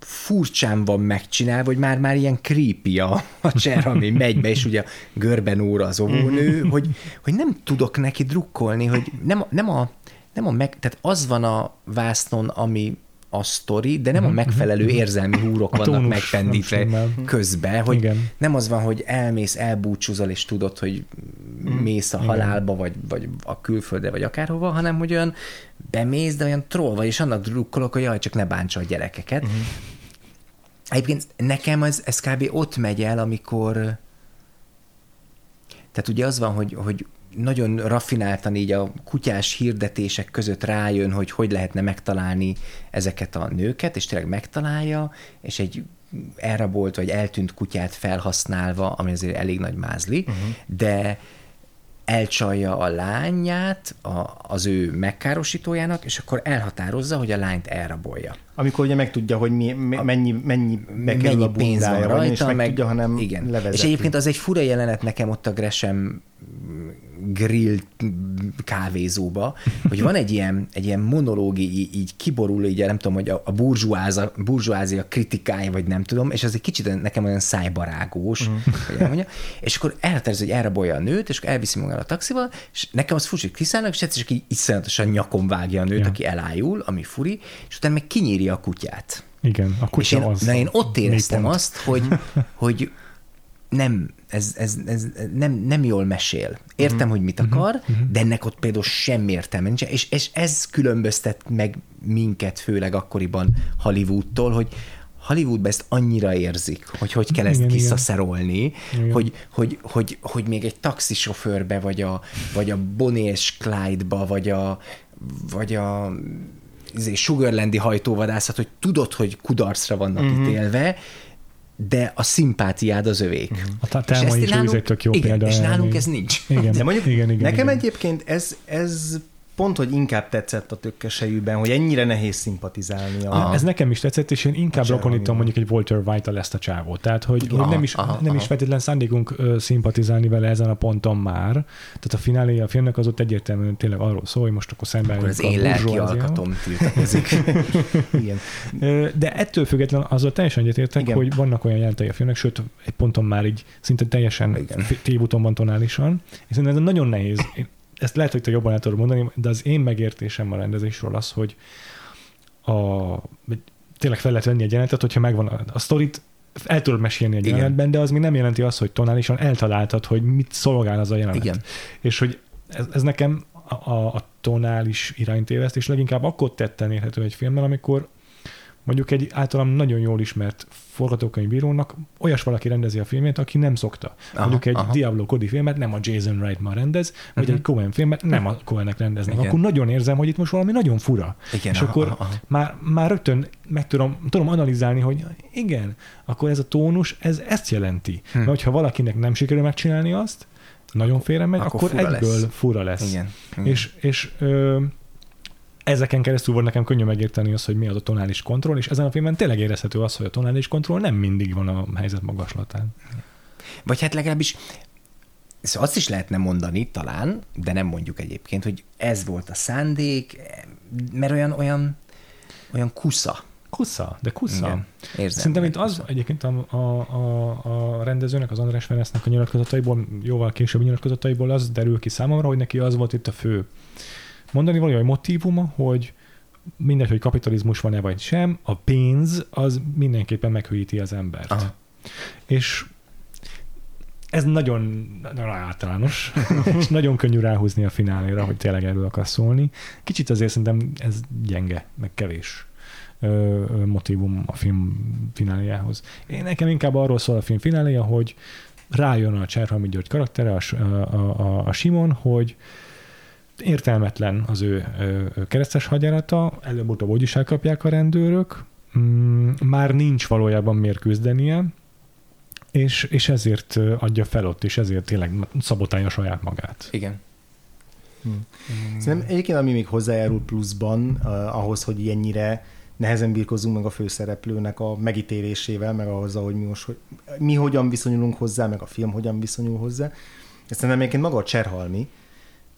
furcsán van megcsinálva, hogy már már ilyen creepy a, a cser, ami megy be, és ugye görben óra az óvónő, mhm. hogy, hogy nem tudok neki drukkolni, hogy nem, nem a nem a meg, tehát az van a vásznon, ami a sztori, de nem a mhm, megfelelő mhm. érzelmi húrok a vannak megpendítve közben, hogy Igen. nem az van, hogy elmész, elbúcsúzol, és tudod, hogy mhm. mész a halálba, vagy, vagy a külföldre, vagy akárhova, hanem hogy olyan bemész, de olyan troll vagy, és annak drukkolok, hogy jaj, csak ne bántsa a gyerekeket. Uh-huh. Egyébként nekem ez, ez kb. ott megy el, amikor tehát ugye az van, hogy, hogy nagyon rafináltan így a kutyás hirdetések között rájön, hogy hogy lehetne megtalálni ezeket a nőket, és tényleg megtalálja, és egy elrabolt vagy eltűnt kutyát felhasználva, ami azért elég nagy mázli, uh-huh. de elcsalja a lányát a, az ő megkárosítójának, és akkor elhatározza, hogy a lányt elrabolja. Amikor ugye megtudja, hogy mi, mennyi, mennyi bekerül mennyi pénz van rajta, és meg, meg tudja, hanem igen. És egyébként az egy fura jelenet nekem ott a Gresham grill kávézóba, hogy van egy ilyen, egy ilyen monológi, így, kiborul, így nem tudom, hogy a, a burzsúázia, burzsúázia kritikája, vagy nem tudom, és az egy kicsit nekem olyan szájbarágós, mm. hogy mondja, és akkor eltervez, hogy elrabolja a nőt, és akkor elviszi magával a taxival, és nekem az furcsa, hogy kiszállnak, és egyszer csak így iszonyatosan nyakon vágja a nőt, ja. aki elájul, ami furi, és utána meg kinyírja a kutyát. Igen, a kutya és én, az. Na én ott éreztem azt, hogy, hogy nem, ez, ez, ez nem, nem jól mesél. Értem, uh-huh. hogy mit akar, uh-huh. de ennek ott például semmi értelme nincs, és, és ez különböztet meg minket, főleg akkoriban Hollywoodtól, hogy Hollywoodban ezt annyira érzik, hogy hogy kell ezt igen, visszaszerolni, igen. Hogy, hogy, hogy, hogy még egy taxisofőrbe, vagy a, vagy a Bonnie és Clyde-ba, vagy a, vagy a izé, Sugarlandi hajtóvadászat, hogy tudod, hogy kudarcra vannak uh-huh. ítélve, de a szimpátiád az övék. Uh-huh. A Telma is nálunk, egy tök jó igen, példa. És nálunk ez nincs. Igen, de mondjuk igen, igen, nekem igen. egyébként ez, ez pont, hogy inkább tetszett a tökkesejűben, hogy ennyire nehéz szimpatizálni. A... Ez nekem is tetszett, és én inkább rokonítom mondjuk egy Walter White-tal ezt a csávót. Tehát, hogy, hogy aha, nem is, aha, nem aha. is feltétlen szándékunk uh, szimpatizálni vele ezen a ponton már. Tehát a finálé a filmnek az ott egyértelműen tényleg arról szól, hogy most akkor szemben akkor az én lelki alkatom tiltakozik. Igen. De ettől függetlenül azzal teljesen egyetértek, Igen. hogy vannak olyan jelentei a filmnek, sőt, egy ponton már így szinte teljesen tévúton van tonálisan, és ez nagyon nehéz ezt lehet, hogy te jobban el tudod mondani, de az én megértésem a rendezésről az, hogy a, tényleg fel lehet venni egy jelenetet, hogyha megvan a, a sztorit, el tudod mesélni egy Igen. jelenetben, de az még nem jelenti azt, hogy tonálisan eltaláltad, hogy mit szolgál az a jelenet. Igen. És hogy ez, ez nekem a, a, a tonális iránytévesztés leginkább akkor tetten érhető egy filmmel, amikor mondjuk egy általam nagyon jól ismert forgatókönyvírónak olyas valaki rendezi a filmét, aki nem szokta. Aha, mondjuk egy aha. Diablo Cody filmet nem a Jason Reitman rendez, vagy uh-huh. egy Cohen filmet nem a Cohennek rendeznek. Igen. Akkor nagyon érzem, hogy itt most valami nagyon fura. Igen, és aha, akkor aha. Már, már rögtön meg tudom, tudom analizálni, hogy igen, akkor ez a tónus, ez ezt jelenti. Hm. Mert hogyha valakinek nem sikerül megcsinálni azt, nagyon félre megy, akkor, akkor fura egyből lesz. fura lesz. Igen, igen. És, és ö, ezeken keresztül volt nekem könnyű megérteni azt, hogy mi az a tonális kontroll, és ezen a filmben tényleg érezhető az, hogy a tonális kontroll nem mindig van a helyzet magaslatán. Vagy hát legalábbis azt is lehetne mondani talán, de nem mondjuk egyébként, hogy ez volt a szándék, mert olyan, olyan, olyan kusza. Kusza, de kusza. Igen, érzem. Szerintem itt az egyébként a, a, a, a rendezőnek, az András Ferencnek a nyilatkozataiból, jóval később nyilatkozataiból az derül ki számomra, hogy neki az volt itt a fő mondani valami motivuma, hogy mindegy, hogy kapitalizmus van-e vagy sem, a pénz az mindenképpen meghűíti az embert. Aha. És ez nagyon, nagyon általános, és nagyon könnyű ráhúzni a fináléra, hogy tényleg erről akar szólni. Kicsit azért szerintem ez gyenge, meg kevés motivum a film fináléjához. Én nekem inkább arról szól a film fináléja, hogy rájön a Cserhalmi György karaktere, a, a, a, a Simon, hogy értelmetlen az ő, keresztes hagyarata, előbb-utóbb úgy is elkapják a rendőrök, mm, már nincs valójában miért küzdenie, és, és ezért adja fel ott, és ezért tényleg szabotálja saját magát. Igen. Hmm. Szerintem egyébként, ami még hozzájárul pluszban uh, ahhoz, hogy ilyennyire nehezen birkozunk meg a főszereplőnek a megítélésével, meg ahhoz, hogy mi, most, hogy mi hogyan viszonyulunk hozzá, meg a film hogyan viszonyul hozzá. Ezt szerintem egyébként maga a Cserhalmi,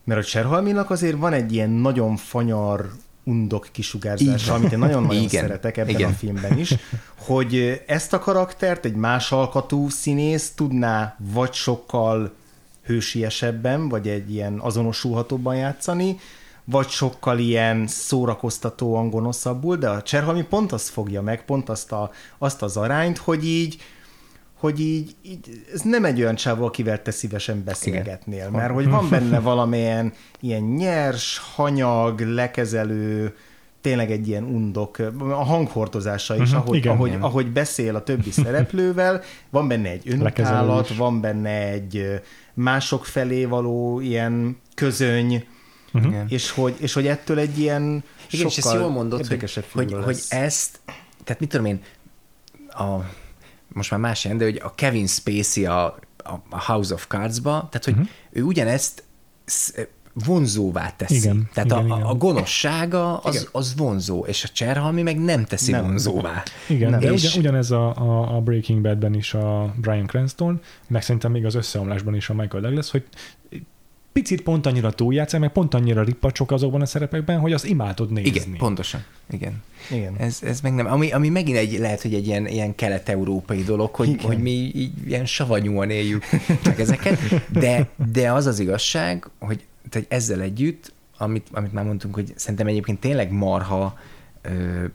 mert a Cserhalminak azért van egy ilyen nagyon fanyar undok kisugárzása, amit én nagyon-nagyon szeretek ebben Igen. a filmben is, hogy ezt a karaktert egy más alkatú színész tudná vagy sokkal hősiesebben, vagy egy ilyen azonosulhatóbban játszani, vagy sokkal ilyen szórakoztatóan gonoszabbul, de a Cserhalmi pont azt fogja meg, pont azt, a, azt az arányt, hogy így hogy így, így ez nem egy olyan csávó, akivel te szívesen beszélgetnél, Igen. mert hogy van benne valamilyen ilyen nyers, hanyag, lekezelő, tényleg egy ilyen undok, a hanghordozása is, uh-huh, ahogy, igen, ahogy, igen. ahogy beszél a többi szereplővel, van benne egy önállat, van benne egy mások felé való ilyen közöny, uh-huh. és, hogy, és hogy ettől egy ilyen igen, és ezt jól mondod, hogy, hogy, hogy ezt, tehát mit tudom én, a most már más jelent, de hogy a Kevin Spacey a, a House of Cards-ba, tehát hogy uh-huh. ő ugyanezt vonzóvá teszi. Igen, Tehát igen, a, igen. a gonoszsága az, az vonzó, és a Cserhalmi meg nem teszi nem. vonzóvá. Igen, nem. de és... ugyan, ugyanez a, a, a Breaking Badben is a Brian Cranston, meg szerintem még az összeomlásban is a Michael Douglas, hogy picit pont annyira túljátszák, meg pont annyira rippacsok azokban a szerepekben, hogy azt imádod nézni. Igen, pontosan. Igen. Igen. Ez, ez meg nem, ami, ami megint egy, lehet, hogy egy ilyen, ilyen kelet-európai dolog, hogy, Igen. hogy mi így ilyen savanyúan éljük meg ezeket, de, de az az igazság, hogy, hogy ezzel együtt, amit, amit már mondtunk, hogy szerintem egyébként tényleg marha ö,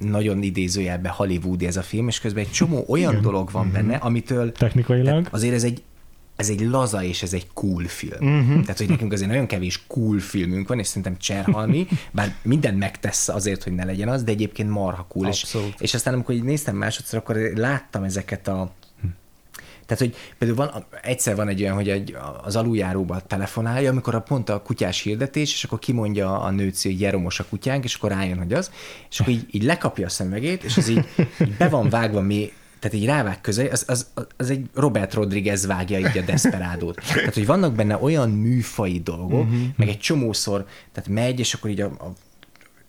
nagyon idézőjelben hollywoodi ez a film, és közben egy csomó olyan Igen. dolog van benne, amitől Technikailag. azért ez egy ez egy laza és ez egy cool film. Uh-huh. Tehát, hogy nekünk azért nagyon kevés cool filmünk van, és szerintem Cserhalmi, bár mindent megtesz azért, hogy ne legyen az, de egyébként marha cool. És, Abszolút. és aztán, amikor így néztem másodszor, akkor láttam ezeket a tehát, hogy például van, egyszer van egy olyan, hogy egy, az aluljáróba telefonálja, amikor a pont a kutyás hirdetés, és akkor kimondja a nőci, hogy Jeromos a kutyánk, és akkor rájön, hogy az, és akkor így, így lekapja a szemüvegét, és az így, így be van vágva mi, tehát így rávág közel, az, az, az egy Robert Rodriguez vágja így a Desperádót. Tehát, hogy vannak benne olyan műfai dolgok, uh-huh. meg egy csomószor, tehát megy, és akkor így a, a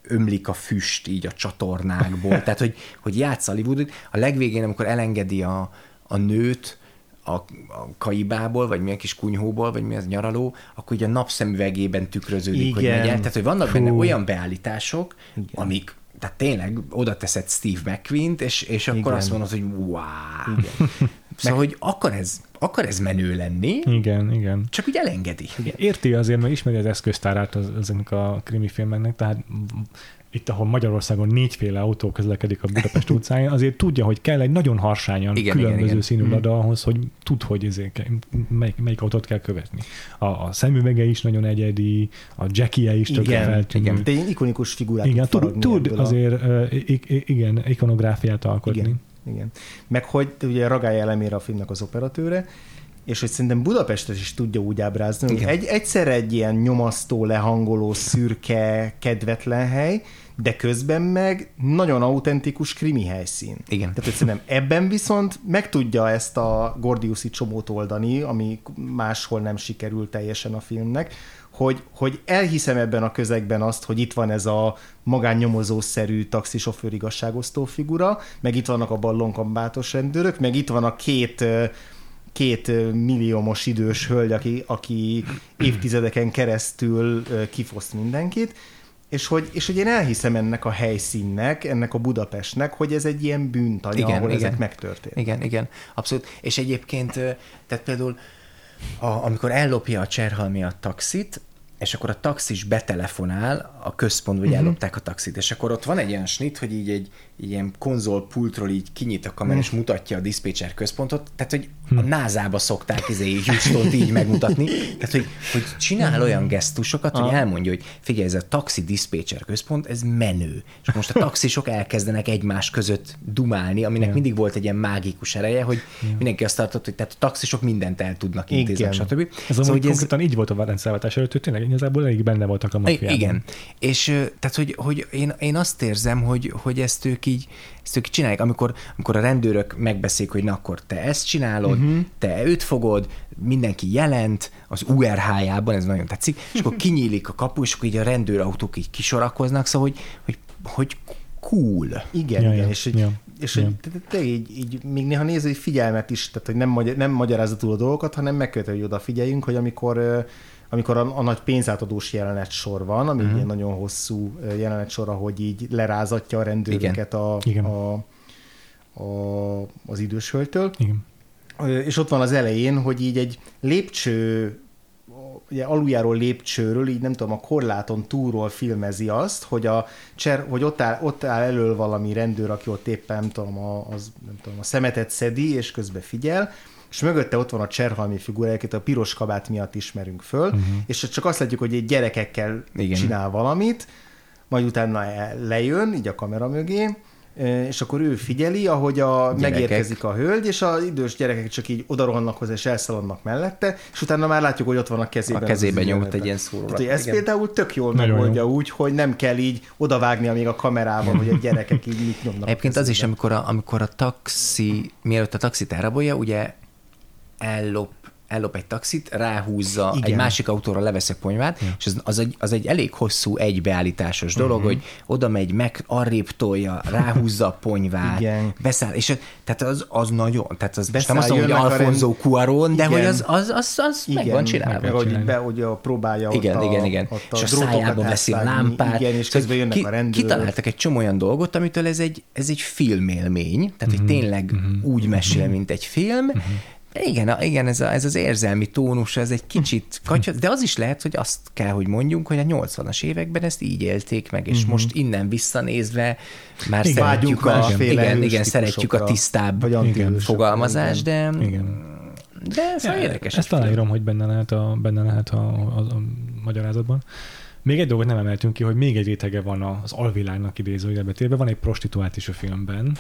ömlik a füst így a csatornákból. Tehát, hogy, hogy játsz Hollywoodot. A legvégén, amikor elengedi a, a nőt a, a kaibából, vagy milyen kis kunyhóból, vagy mi az nyaraló, akkor ugye a napszemüvegében tükröződik, Igen. hogy megy el. Tehát, hogy vannak Fú. benne olyan beállítások, Igen. amik tehát tényleg oda teszed Steve McQueen-t, és, és akkor Igen. azt mondod, hogy wow. Igen. Szóval, hogy akar ez, akar ez menő lenni, Igen, igen. csak úgy elengedi. Érti azért, mert ismeri az eszköztárát az, ezeknek a krimi filmeknek, tehát itt, ahol Magyarországon négyféle autó közlekedik a Budapest utcáin, azért tudja, hogy kell egy nagyon harsányan Igen, különböző igen, igen. színű lada ahhoz, hogy tud, hogy ezért, melyik, melyik autót kell követni. A, a szemüvege is nagyon egyedi, a jackie is tökre Igen, feltűnő. igen. De ikonikus figurát Igen, tud tud, a- azért i- igen, ikonográfiát alkotni. Igen, igen. Meg hogy ugye Ragály elemére a filmnek az operatőre, és hogy szerintem Budapestet is tudja úgy ábrázni, hogy egy, egyszerre egy ilyen nyomasztó, lehangoló, szürke, kedvetlen hely, de közben meg nagyon autentikus krimi helyszín. Igen. Tehát szerintem ebben viszont meg tudja ezt a Gordiuszi csomót oldani, ami máshol nem sikerült teljesen a filmnek, hogy, hogy elhiszem ebben a közegben azt, hogy itt van ez a magánnyomozószerű taxisofőr igazságosztó figura, meg itt vannak a ballonkambátos rendőrök, meg itt van a két két milliómos idős hölgy, aki, aki évtizedeken keresztül kifoszt mindenkit, és hogy, és hogy én elhiszem ennek a helyszínnek, ennek a Budapestnek, hogy ez egy ilyen bűntanya, Igen, ahol igen. ezek megtörténnek. Igen, igen, abszolút. És egyébként, tehát például, a, amikor ellopja a Cserhalmi a taxit, és akkor a taxis betelefonál a központba, hogy ellopták a taxit, és akkor ott van egy ilyen snit, hogy így egy, ilyen konzolpultról így kinyit a kamera, és mutatja a diszpécser központot, tehát hogy a názába szokták izé Houston-t így megmutatni, tehát hogy, hogy csinál olyan gesztusokat, hogy elmondja, hogy figyelj, ez a taxi diszpécser központ, ez menő. És most a taxisok elkezdenek egymás között dumálni, aminek mindig volt egy ilyen mágikus ereje, hogy mindenki azt tartott, hogy tehát a taxisok mindent el tudnak intézni, Igen. stb. Ez szóval, konkrétan így volt a rendszerváltás előtt, tényleg igazából elég benne voltak a maffiában. Igen. És tehát, hogy, hogy én, én azt érzem, hogy, hogy ezt ők így, ezt ők csinálják, amikor, amikor a rendőrök megbeszélik, hogy na akkor te ezt csinálod, uh-huh. te őt fogod, mindenki jelent, az URH-jában, ez nagyon tetszik, és akkor kinyílik a kapu, és akkor így a rendőrautók így kisorakoznak, szóval, hogy, hogy, hogy cool. Igen, Ja, igen, ja, és, hogy, ja, és ja. hogy te, így, így, még néha néző, hogy figyelmet is, tehát hogy nem, magyar, nem magyarázatul a dolgokat, hanem megkövető, hogy odafigyeljünk, hogy amikor ö, amikor a, a nagy pénzátadós jelenet sor van, ami uh-huh. egy nagyon hosszú jelenet sor, ahogy így lerázatja a rendőröket a, Igen. a, a, az idős hölgytől. Igen. És ott van az elején, hogy így egy lépcső, ugye aluljáról lépcsőről, így nem tudom, a korláton túlról filmezi azt, hogy, a cser, hogy ott, áll, ott áll elől valami rendőr, aki ott éppen nem tudom, a, az, nem tudom, a szemetet szedi, és közben figyel, és mögötte ott van a Cserhalmi figura, akit a piros kabát miatt ismerünk föl, uh-huh. és csak azt látjuk, hogy egy gyerekekkel Igen. Csinál valamit, majd utána el- lejön, így a kamera mögé, és akkor ő figyeli, ahogy a, Gyerekek. megérkezik a hölgy, és az idős gyerekek csak így odarohannak hozzá, és elszaladnak mellette, és utána már látjuk, hogy ott van a kezében. A kezében nyomott egy ilyen szórólap. Tehát, Igen. például tök jól Nagyon megoldja jó. úgy, hogy nem kell így odavágnia még a kamerával, hogy a gyerekek így mit nyomnak. Egyébként az is, amikor a, amikor a taxi, mielőtt a taxit elrabolja, ugye ellop ellop egy taxit, ráhúzza, Igen. egy másik autóra levesz egy ponyvát, és az, az, egy, az egy elég hosszú egybeállításos dolog, Mhm. hogy oda megy, meg arrébb tolja, ráhúzza a ponyvát, Igen. beszáll, és tehát az, az nagyon, tehát az Beszáll, nem azt mondom, hogy a Alfonso Cuarón, de Igen. hogy az, az, az, az meg van csinálva. meg Hogy, be, hogy a próbálja Igen, ott a, igen, igen. Ott a és a drótokat szájába veszi a lámpát. Igen, és Szóval közben jönnek ki, a rendőrök. Kitaláltak egy csomó olyan dolgot, amitől ez egy, ez egy filmélmény, tehát hogy tényleg úgy mesél, mint egy film, igen, a- igen ez, a, ez az érzelmi tónus, ez egy kicsit kacsa, de az is lehet, hogy azt kell, hogy mondjunk, hogy a 80-as években ezt így élték meg, és most innen visszanézve már Igen, szeretjük a, igen, igen, szeretjük a tisztább vagy fogalmazást, de, Igen. de szóval érdekes. Ezt aláírom, hogy benne lehet a, benne lehet a, a, a magyarázatban. Még egy dolgot nem emeltünk ki, hogy még egy rétege van az alvilágnak idézőjelbe térve, van egy prostituált is a filmben,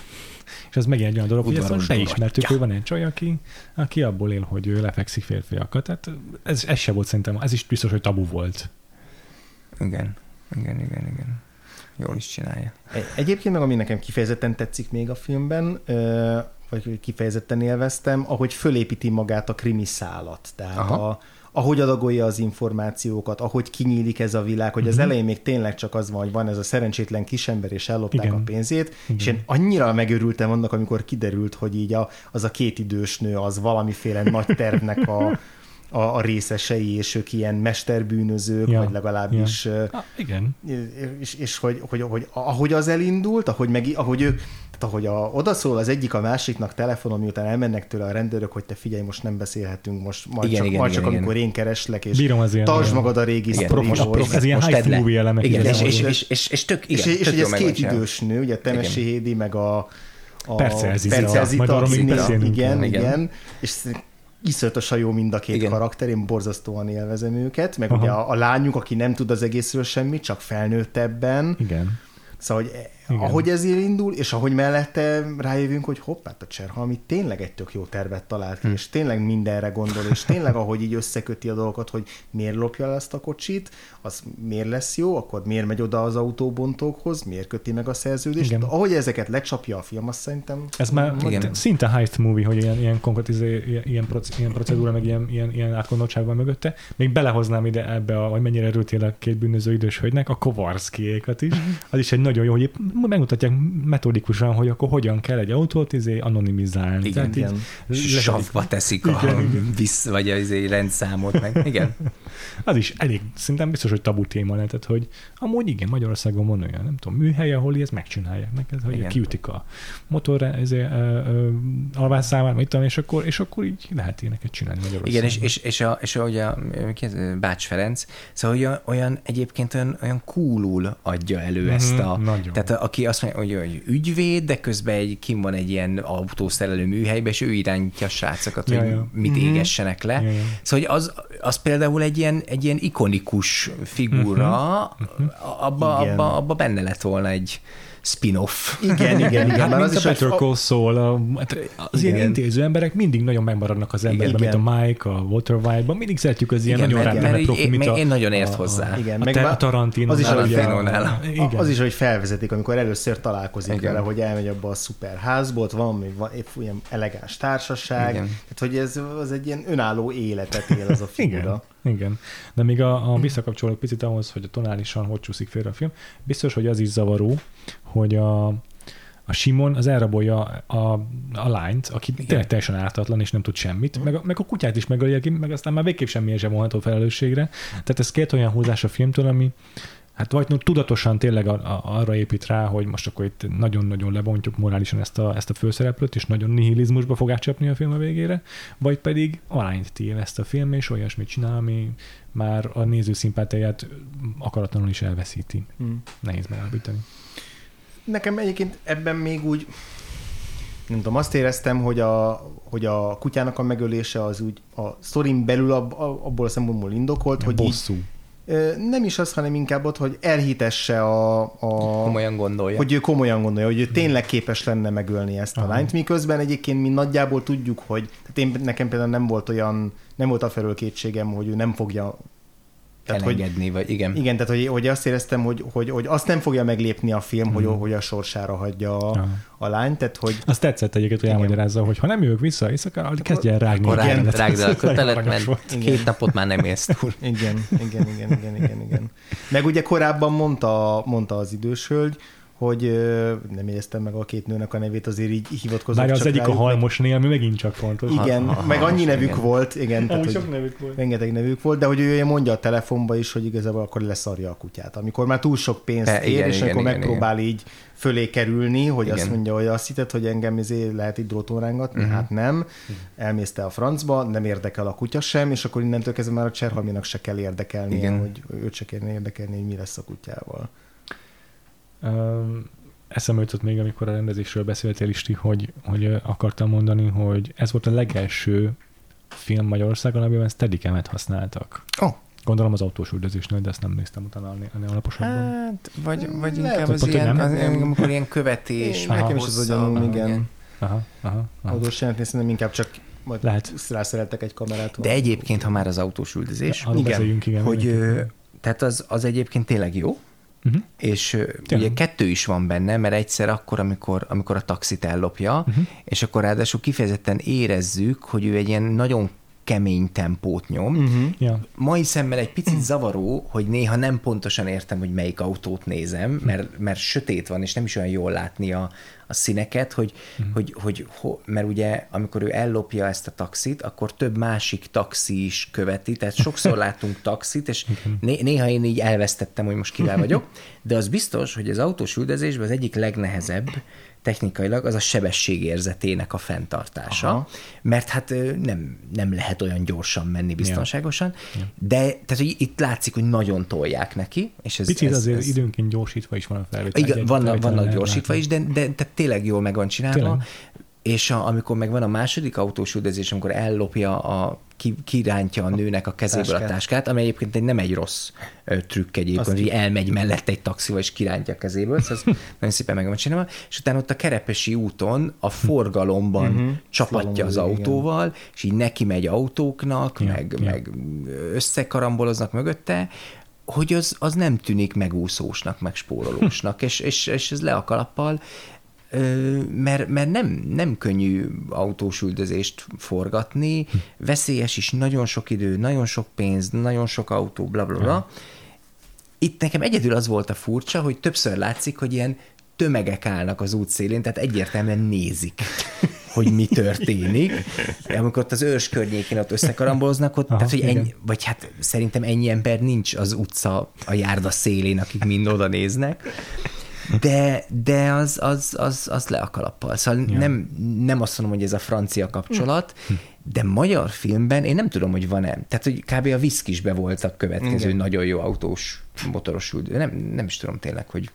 és ez megint egy olyan dolog, hogy ezt most beismertük, Dorottya. hogy van egy csaj, aki, aki abból él, hogy ő lefekszik férfiakat. Tehát ez, ez se volt szerintem, ez is biztos, hogy tabu volt. Igen, igen, igen, igen. Jól is csinálja. Egy- Egyébként meg ami nekem kifejezetten tetszik még a filmben, ö, vagy kifejezetten élveztem, ahogy fölépíti magát a krimi szálat. Tehát Aha. a, ahogy adagolja az információkat, ahogy kinyílik ez a világ, hogy az Mhm. elején még tényleg csak az van, hogy van ez a szerencsétlen kisember, és ellopták Igen. a pénzét, és Igen. én annyira megörültem annak, amikor kiderült, hogy így a, az a két idős nő az valamiféle nagy tervnek a, a, a részesei, és ők ilyen mesterbűnözők, Ja, vagy legalábbis ö, Ah, igen. és, és hogy, hogy, hogy, ahogy az elindult, ahogy, meg, ahogy ők, tehát ahogy a, odaszól az egyik a másiknak telefonon, miután elmennek tőle a rendőrök, hogy te figyelj, most nem beszélhetünk, most majd Igen, csak, igen, majd igen, csak igen. amikor én kereslek, és Bírom az ilyen- tartsd ilyen- magad a régi sztorihoz. ez ilyen most high movie elemek Igen, és, és, és, és, és tök, igen, és, és, tök és ez két idős nő, ugye Temesi Igen. Hédi, meg a, a Percelzita. Percelzita, Majd arról még igen, igen, és iszonyatosan jó mind a két Igen. karakter, én borzasztóan élvezem őket, meg Aha. ugye a, a lányuk, aki nem tud az egészről semmit, csak felnőttebben, Igen. Szóval, hogy Igen. ahogy ez indul, és ahogy mellette rájövünk, hogy hoppát a Cserhalmi tényleg egy tök jó tervet talált ki, Hm. és tényleg mindenre gondol, és tényleg ahogy így összeköti a dolgokat, hogy miért lopja el ezt a kocsit, az miért lesz jó, akkor miért megy oda az autóbontókhoz, miért köti meg a szerződést. Igen. Ahogy ezeket lecsapja a film, azt szerintem... Ez már Igen. Szinte heist movie, hogy ilyen, ilyen konkrét izé, ilyen, ilyen, proc- ilyen procedúra, meg ilyen, ilyen, ilyen átgondoltság van mögötte. Még belehoznám ide ebbe, a, hogy mennyire örültél a két bűnöző idős hölgynek, a Kovarszkiékat is. Az is egy nagyon jó, hogy épp megmutatják metodikusan, hogy akkor hogyan kell egy autót izé anonimizálni. Igen, Tehát így igen. Savba teszik a Igen, visz, vagy az izé rendszámot meg. Igen. Az is elég, szerintem biztos, hogy tabu téma lehetett, hogy amúgy igen, Magyarországon van olyan, nem tudom, műhely, ahol ezt megcsinálják neked, hogy Igen. kiütik a motor ezért, alvásszámát, mit tudom, és akkor, és akkor így lehet ilyeneket csinálni Magyarországon. Igen, és, és, és, a, és a, ki ez, Bács Ferenc, szóval olyan, olyan egyébként olyan, olyan coolul adja elő Mhm, ezt a... nagyon. Tehát a, aki azt mondja, hogy, hogy ügyvéd, de közben egy, kim van egy ilyen autószerelő műhelybe, és ő irányítja a srácokat, Ja, hogy ja. mit Mhm. égessenek le. Ja, ja. Szóval hogy az, az például egy ilyen, egy ilyen ikonikus figura, abba, Igen. abba, abba benne lett volna egy spin-off. Igen, igen, igen. Hát Már mint az a is, Better Call Saul, a, hát az ilyen Igen. intéző emberek mindig nagyon megmaradnak az emberben, Igen. mint a Mike, a Walter White-ban, mindig szeretjük az ilyen Igen, nagyon mert profi, mint a, én nagyon ért a- hozzá. Igen, a, meg a Tarantino. az is, ahogy ugye, Tarantinónál. Igen. Az is, hogy felvezetik, amikor először találkozik Igen. vele, hogy elmegy abba a szuper házból, ott van még van, épp ilyen elegáns társaság, Igen. tehát hogy ez az egy ilyen önálló életet él az a figura. Igen, igen. De még a, a visszakapcsolok picit ahhoz, hogy a tonálisan hogy csúszik félre a film, biztos, hogy az is zavaró, hogy a, a Simon az elrabolja a, a lányt, aki Igen. tényleg teljesen ártatlan, és nem tud semmit, meg a, meg a kutyát is megöli, aki meg aztán már végképp semmi sem vonható felelősségre. Tehát ez két olyan húzás a filmtől, ami hát vagy no, tudatosan tényleg a, a, arra épít rá, hogy most akkor itt nagyon-nagyon lebontjuk morálisan ezt a, ezt a főszereplőt, és nagyon nihilizmusba fog átcsapni a film a végére, vagy pedig alányt téveszt a film, és olyasmit csinál, ami már a néző szimpátiáját akaratlanul is elveszíti. Hmm. Nehéz megállapítani. Nekem egyébként ebben még úgy, nem tudom, azt éreztem, hogy a, hogy a kutyának a megölése az úgy a sztorin belül ab, abból a szempontból indokolt, hogy így, bosszú. ö, nem is az, hanem inkább ott, hogy elhitesse a, a Komolyan gondolja. hogy ő komolyan gondolja, hogy ő tényleg képes lenne megölni ezt a Aha. lányt, miközben egyébként mi nagyjából tudjuk, hogy tehát én, nekem például nem volt olyan, nem volt a felől kétségem, hogy ő nem fogja Tehát, elengedni, hogy, vagy igen. Igen, tehát hogy, hogy azt éreztem, hogy, hogy, hogy azt nem fogja meglépni a film, mm. hogy, hogy a sorsára hagyja a, a lányt, tehát hogy... Azt tetszett egyébként, hogy elmagyarázza, hogy ha nem jövök vissza éjszaka, kezdj el rágni. Akkor igen, rágd, rágd el a kötelet, mert Igen. két napot már nem érsz túl. Igen, igen, igen, igen, igen, igen. Meg ugye korábban mondta, mondta az idős hölgy, hogy nem jegyeztem meg a két nőnek a nevét, azért így hivatkozott Bár az egyik a rájuk, halmosné, ami megint csak fontos. Igen, Ha- ha- meg annyi nevük igen. volt, igen. Tehát, hogy sok nevük volt. rengeteg nevük volt, de hogy ő mondja a telefonba is, hogy igazából akkor leszarja a kutyát. Amikor már túl sok pénzt Be- kér, igen, és igen, akkor igen, megpróbál így fölé kerülni, hogy Igen. azt mondja, hogy azt hitted, hogy engem izé lehet itt dróton rángatni? Mhm. Hát nem. Elmészte a francba, nem érdekel a kutya sem, és akkor innentől kezdve már a Cserhalminak se kell érdekelnie, Igen. hogy őt se kell érdekelni, hogy mi lesz a kutyával. Eszembe jutott még, amikor a rendezésről beszéltél, Isti, hogy, hogy akartam mondani, hogy ez volt a legelső film Magyarországon, amiben steadicam használtak. Oh. Gondolom az autós üldözésnél, de ezt nem néztem utána ennél alaposabban. Hát, vagy, vagy Lehet, inkább hogy az pont, ilyen, hogy az, nem. amikor ilyen követés, Nekem meg is az agyamon, meg igen. Aha, aha, aha. Autós szerintem inkább csak majd Lehet. rászereltek egy kamerát. De egyébként, ha már az autós üldözés, igen, igen. hogy ö, tehát az, az egyébként tényleg jó, Uh-huh. és Tényleg. ugye kettő is van benne, mert egyszer akkor, amikor, amikor a taxit ellopja, uh-huh. és akkor ráadásul kifejezetten érezzük, hogy ő egy ilyen nagyon kemény tempót nyom. Uh-huh. Ja. Mai szemmel egy picit zavaró, hogy néha nem pontosan értem, hogy melyik autót nézem, mert, mert sötét van, és nem is olyan jól látni a, a színeket, hogy, uh-huh. hogy, hogy ho, mert ugye amikor ő ellopja ezt a taxit, akkor több másik taxi is követi, tehát sokszor látunk taxit, és né, néha én így elvesztettem, hogy most kivel vagyok, de az biztos, hogy az autós üldözésben az egyik legnehezebb technikailag az a sebességérzetének a fenntartása, Aha. mert hát nem, nem lehet olyan gyorsan menni biztonságosan, ja. de tehát, hogy itt látszik, hogy nagyon tolják neki, és ez, Picit ez, azért ez, időnként gyorsítva is van a felvétel. igen, vannak, vannak gyorsítva is, de, de tehát tényleg jól meg van csinálva. Tényleg. És a, amikor meg van a második autós üldözés, amikor ellopja, a, ki, kirántja a nőnek a kezéből a táskát. ami egyébként egy, nem egy rossz ö, trükk egyébként, Azt hogy elmegy mellette egy taxival és kirántja a kezéből, szóval ez nagyon szépen meg van csinálva, és utána ott a Kerepesi úton a forgalomban Mhm. csapatja az autóval, és így neki megy autóknak, Ja, meg, ja. meg összekaramboloznak mögötte, hogy az, az nem tűnik megúszósnak, meg spórolósnak, és, és, és ez le a kalappal, mert, mert nem, nem könnyű autós üldözést forgatni, veszélyes is, nagyon sok idő, nagyon sok pénz, nagyon sok autó, bla bla bla. Itt nekem egyedül az volt a furcsa, hogy többször látszik, hogy ilyen tömegek állnak az útszélén, tehát egyértelműen nézik, hogy mi történik. Amikor ott az őrs környékén ott összekaramboloznak, ott, Aha, tehát, hogy igen. ennyi, vagy hát szerintem ennyi ember nincs az utca a járda szélén, akik mind oda néznek. De, de az, az, az, az le a kalappal. Szóval ja. nem, nem azt mondom, hogy ez a francia kapcsolat, de magyar filmben én nem tudom, hogy van-e. Tehát, hogy kb. a Viszkisbe volt a következő Igen. nagyon jó autós motoros üldözés. Nem, nem is tudom tényleg, hogy,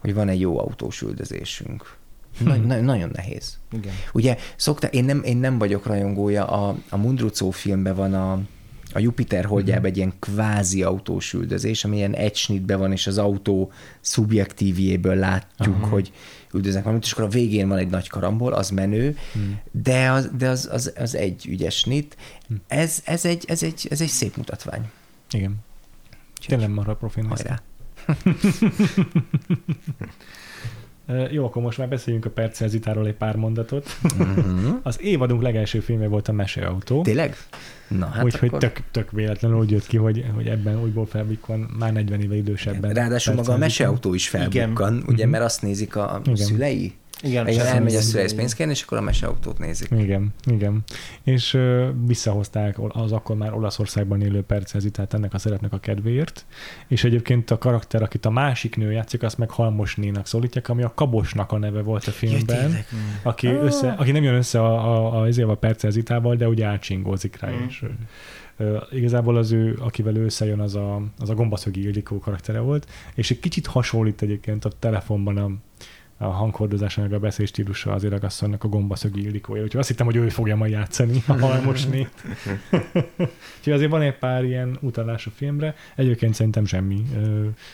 hogy van egy jó autós üldözésünk. Na, na, nagyon nehéz. Igen. Ugye szokta, én nem, én nem vagyok rajongója, a, a Mundrucó filmben van a, a Jupiter holdjában egy ilyen kvázi autós üldözés, ami ilyen egy snitben van, és az autó szubjektívjéből látjuk, Aha. hogy üldöznek valamit, és akkor a végén van egy nagy karambol, az menő, hmm. de, az, de az, az, az egy ügyes snit. Ez, ez, egy, ez, egy, ez egy szép mutatvány. Igen. Tényleg marha profin. Hajrá. Jó, akkor most már beszéljünk a Percelzitáról egy pár mondatot. Uh-huh. Az évadunk legelső filmje volt a Meseautó. Tényleg? Na, hát Úgyhogy akkor... tök, tök véletlenül úgy jött ki, hogy, hogy ebben újból felbukk van már 40 éve idősebben. Ráadásul maga a meseautó is felbukkan, ugye, Mhm. mert azt nézik a Igen. szülei, Igen, igen, csak elmegy a szüleihez pénzt kérni, és akkor a meseautót nézik. Igen, igen. És ö, visszahozták az akkor már Olaszországban élő Percelzitát ennek a szeretnek a kedvéért, és egyébként a karakter, akit a másik nő játszik, azt meg Halmosnénak szólítják, ami a Kabosnak a neve volt a filmben, tényleg? aki, össze, aki nem jön össze a, a, a, a, a Percelzitával, de ugye átcsingózik rá, Mm. és igazából az ő, akivel ő összejön, az a, az a gombaszögi Ildikó karaktere volt, és egy kicsit hasonlít egyébként a telefonban a a hanghordozása, meg a beszélstílusa azért ragasszonynak a gombaszögi Ildikója. Úgyhogy azt hittem, hogy ő fogja majd játszani a halmosnét. Úgyhogy azért van egy pár ilyen utalás a filmre. Egyébként szerintem semmi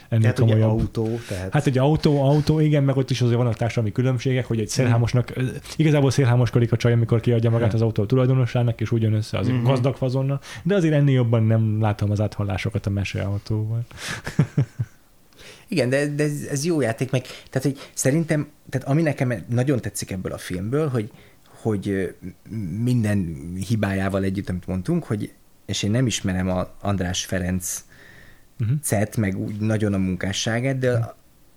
ennél tehát komolyabb. autó. Tehát... Hát egy autó, autó, igen, meg ott is azért vannak társadalmi különbségek, hogy egy szélhámosnak, igazából szélhámoskodik a csaj, amikor kiadja magát az autó tulajdonosának, és úgy jön össze az mm-hmm. gazdag fazonna, de azért ennél jobban nem látom az áthallásokat a meseautóval. Igen, de, de ez, ez jó játék, meg tehát, hogy szerintem, tehát ami nekem nagyon tetszik ebből a filmből, hogy, hogy minden hibájával együtt, amit mondtunk, hogy, és én nem ismerem a András Ferenc uh-huh. cet, meg úgy nagyon a munkásságát, de uh-huh.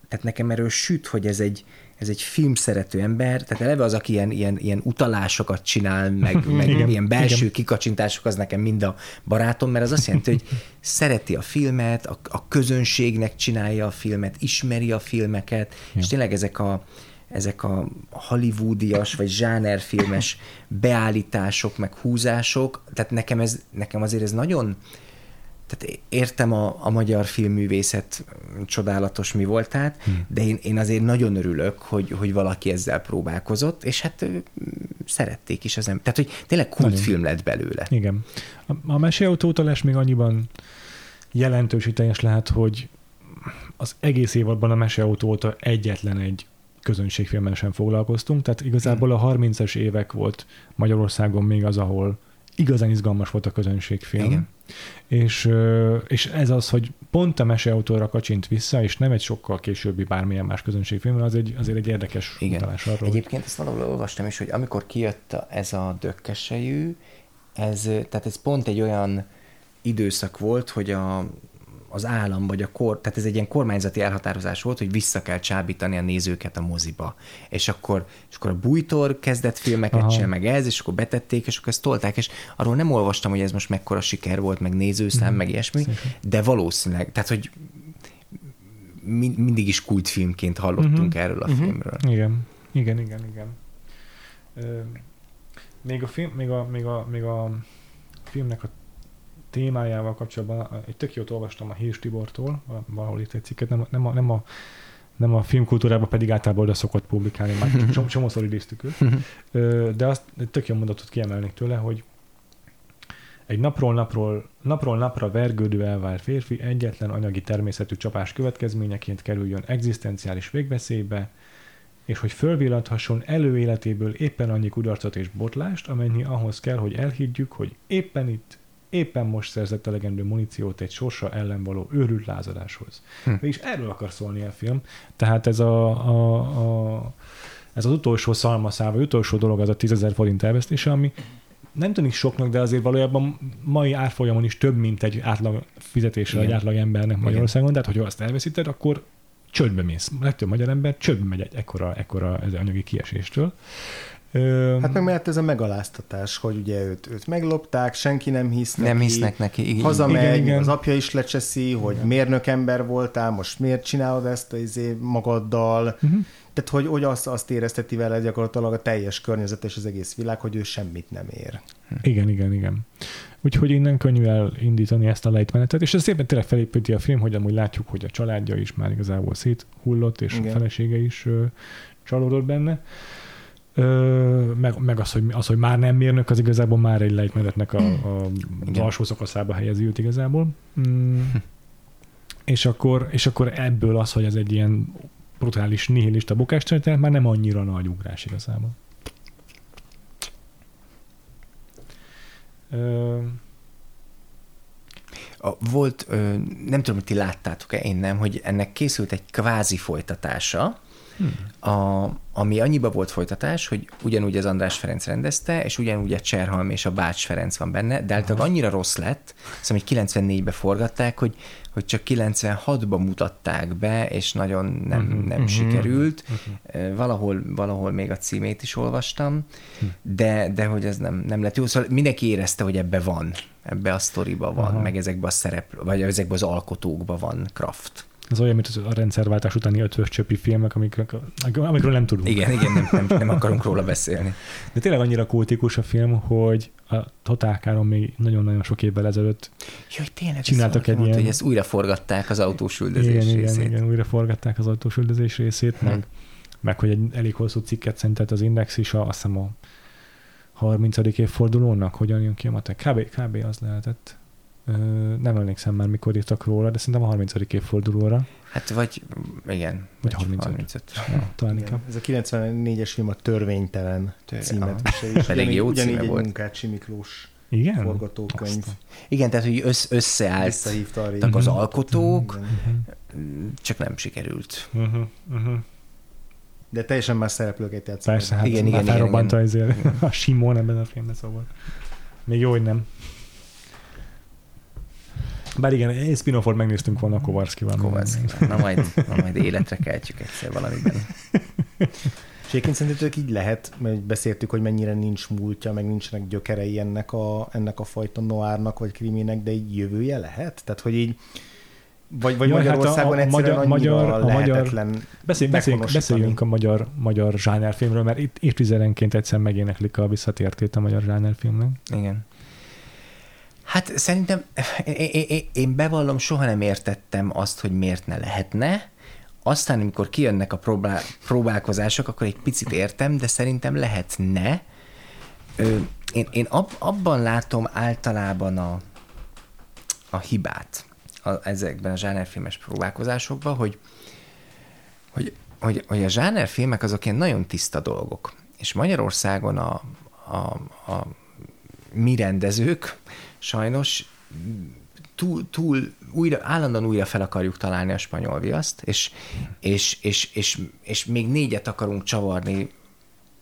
tehát nekem erről süt, hogy ez egy, ez egy filmszerető ember, tehát eleve az, aki ilyen, ilyen, ilyen utalásokat csinál, meg, meg igen, ilyen belső igen. kikacsintások, az nekem mind a barátom, mert az azt jelenti, hogy szereti a filmet, a, a közönségnek csinálja a filmet, ismeri a filmeket, ja. és tényleg ezek a, ezek a hollywoodias vagy zsánerfilmes beállítások, meg húzások, tehát nekem, ez, nekem azért ez nagyon, tehát értem a, a magyar filmművészet csodálatos mi voltát, hmm. de én, én azért nagyon örülök, hogy, hogy valaki ezzel próbálkozott, és hát szerették is az ember. Tehát, hogy tényleg kultfilm lett belőle. Igen. A, a meséautótalás még annyiban jelentős lehet, hogy az egész évadban a meseautó óta egyetlen egy közönségfilmmel sem foglalkoztunk, tehát igazából a 30-es évek volt Magyarországon még az, ahol igazán izgalmas volt a közönségfilm. Igen. És, és ez az, hogy pont a meseautóra kacsint vissza, és nem egy sokkal későbbi bármilyen más közönségfilm, az egy, azért egy érdekes Igen. utalás arról. Egyébként ezt valahol olvastam is, hogy amikor kijött ez a dökkesejű, ez, tehát ez pont egy olyan időszak volt, hogy a az állam vagy a kor, tehát ez egy ilyen kormányzati elhatározás volt, hogy vissza kell csábítani a nézőket a moziba. És akkor, és akkor a bújtor kezdett filmeket csinálni, meg ez, és akkor betették, és akkor ezt tolták, és arról nem olvastam, hogy ez most mekkora siker volt, meg nézőszám, mm-hmm. meg ilyesmi, Szépen. de valószínűleg, tehát hogy mindig is kultfilmként hallottunk mm-hmm. erről a mm-hmm. filmről. Igen, igen, igen, igen. még a film, még a, még a, még a filmnek a témájával kapcsolatban egy tök jót olvastam a Hírs Tibortól, valahol itt egy cikket, nem, nem, a, nem a nem a filmkultúrában pedig általában oda szokott publikálni, már csomó, csomószor idéztük őt. De azt tök jó mondatot kiemelnék tőle, hogy egy napról, napról, napról napra vergődő elvár férfi egyetlen anyagi természetű csapás következményeként kerüljön egzisztenciális végveszélybe, és hogy fölvillanthasson előéletéből éppen annyi kudarcot és botlást, amennyi ahhoz kell, hogy elhiggyük, hogy éppen itt, éppen most szerzett elegendő muníciót egy sorsa ellen való őrült lázadáshoz. Hm. És erről akar szólni a film. Tehát ez a, a, a ez az utolsó szalmaszáv, vagy utolsó dolog az a 10.000 forint elvesztése, ami nem tűnik soknak, de azért valójában mai árfolyamon is több, mint egy átlag fizetésre egy átlag embernek Magyarországon, tehát hogyha azt elveszíted, akkor csődbe mész. Legtöbb magyar ember csődbe megy egy ekkora, ekkora ez anyagi kieséstől. Hát meg mert ez a megaláztatás, hogy ugye őt, őt meglopták, senki nem hisz neki. Nem hisznek neki. Igen. Hazamegy, igen, igen. az apja is lecseszi, hogy igen. mérnök ember voltál, most miért csinálod ezt az izé magaddal. Uh-huh. Tehát, hogy, hogy azt, azt érezteti vele gyakorlatilag a teljes környezet és az egész világ, hogy ő semmit nem ér. Igen, igen, igen. Úgyhogy innen könnyű elindítani ezt a lejtmenetet, és ez szépen tényleg felépíti a film, hogy amúgy látjuk, hogy a családja is már igazából széthullott, és igen. a felesége is ö, csalódott benne. Ö, meg, meg az, hogy, az, hogy már nem mérnök, az igazából már egy lejtmenetnek a, a az alsó szakaszába helyezi őt igazából. Mm. és, akkor, és akkor ebből az, hogy ez egy ilyen brutális nihilista bukás történet, már nem annyira nagy ugrás igazából. Ö, a, volt, ö, nem tudom, hogy ti láttátok-e, én nem, hogy ennek készült egy kvázi folytatása, hmm. a, ami annyiba volt folytatás, hogy ugyanúgy az András Ferenc rendezte, és ugyanúgy a Cserhalm és a Bács Ferenc van benne, de általában annyira rossz lett, szóval, hogy 94-be forgatták, hogy, hogy csak 96-ba mutatták be, és nagyon nem, uh-huh, nem uh-huh, sikerült. Uh-huh. Valahol, valahol még a címét is olvastam, uh-huh. de, de hogy ez nem, nem lett jó. Szóval mindenki érezte, hogy ebbe van, ebbe a sztoriba van, uh-huh. meg ezekbe a szerep, vagy ezekbe az alkotókba van Kraft. Ez olyan, mint a rendszerváltás utáni ötvös csöpi filmek, amikről, amikről nem tudunk. Igen, igen, nem, nem, nem akarunk róla beszélni. De tényleg annyira kultikus a film, hogy a Totálkáron még nagyon-nagyon sok évvel ezelőtt Jaj, tényleg, csináltak egy ilyen... hogy ezt újra forgatták az autós üldözés igen, részét. Igen, igen, újra forgatták az autós üldözés részét, hm. meg meg hogy egy elég hosszú cikket szentelt az Index is, a, azt hiszem a 30. évfordulónak, hogyan jön ki a matek. Kb, kb. az lehetett. Nem emlékszem már, mikor írtak róla, de szerintem a 30. évfordulóra. Hát vagy, igen. Vagy 35. 35. Ja, talán inkább. Ez a 94-es film a Törvénytelen Tör- címet viseli. ugyanígy- jó Ugyanígy címe egy volt. Munkácsi Miklós Igen? forgatókönyv. Aztán. Igen, tehát, hogy össz, összeállt Visszahívta a régi. az alkotók, Igen. csak nem sikerült. Uh-huh, uh-huh. De teljesen más szereplőket játszott. Persze, hát Igen, igen, igen, igen, a Simon ebben a filmben, szóval. Még jó, hogy nem. Bár igen, egy spin-offot megnéztünk volna a Kovarszkival. Kovács. Na majd, na majd életre keltjük egyszer valamiben. És egyébként szerintetek így lehet, mert beszéltük, hogy mennyire nincs múltja, meg nincsenek gyökerei ennek a, ennek a fajta noárnak, vagy kriminek, de így jövője lehet? Tehát, hogy így vagy, vagy Jaj, hát a- Magyarországon a egyszerűen magyar- annyira magyar- a magyar- lehetetlen Beszél, beszéljünk, meghonosítani. beszéljünk a magyar, magyar zsánerfilmről, mert itt évtizedenként egyszer megéneklik a visszatértét a magyar zsánerfilmnek. Igen. Hát szerintem én, én, én bevallom, soha nem értettem azt, hogy miért ne lehetne. Aztán, amikor kijönnek a próbál, próbálkozások, akkor egy picit értem, de szerintem lehetne. Én én ab, abban látom általában a, a hibát a, ezekben a zsánerfilmes próbálkozásokban, hogy, hogy, hogy, hogy a zsánerfilmek azok ilyen nagyon tiszta dolgok. És Magyarországon a, a, a mi rendezők sajnos túl, túl újra, állandóan újra fel akarjuk találni a spanyol viaszt, és, és, és, és, és még négyet akarunk csavarni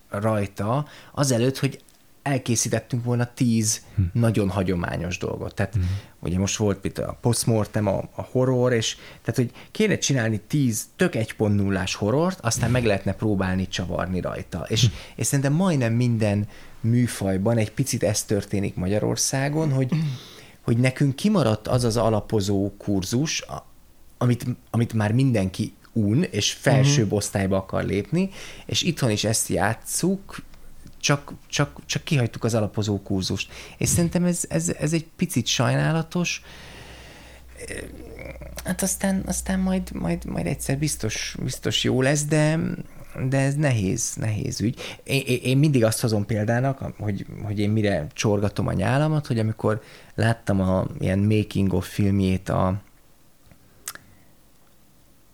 rajta, azelőtt, hogy elkészítettünk volna tíz hm. nagyon hagyományos dolgot. Tehát hm. ugye most volt itt a postmortem, a, a horror, és tehát, hogy kéne csinálni tíz tök 1.0-ás horrort, aztán meg lehetne próbálni csavarni rajta. És, hm. és szerintem majdnem minden műfajban egy picit ez történik Magyarországon, hogy, hogy nekünk kimaradt az az alapozó kurzus, amit, amit már mindenki un, és felsőbb uh-huh. osztályba akar lépni, és itthon is ezt játsszuk, csak, csak, csak kihagytuk az alapozó kurzust. És szerintem ez, ez, ez egy picit sajnálatos, hát aztán, aztán majd, majd, majd egyszer biztos, biztos jó lesz, de, de ez nehéz, nehéz ügy. Én, én- mindig azt hozom példának, hogy, hogy én mire csorgatom a nyálamat, hogy amikor láttam a ilyen making of filmjét a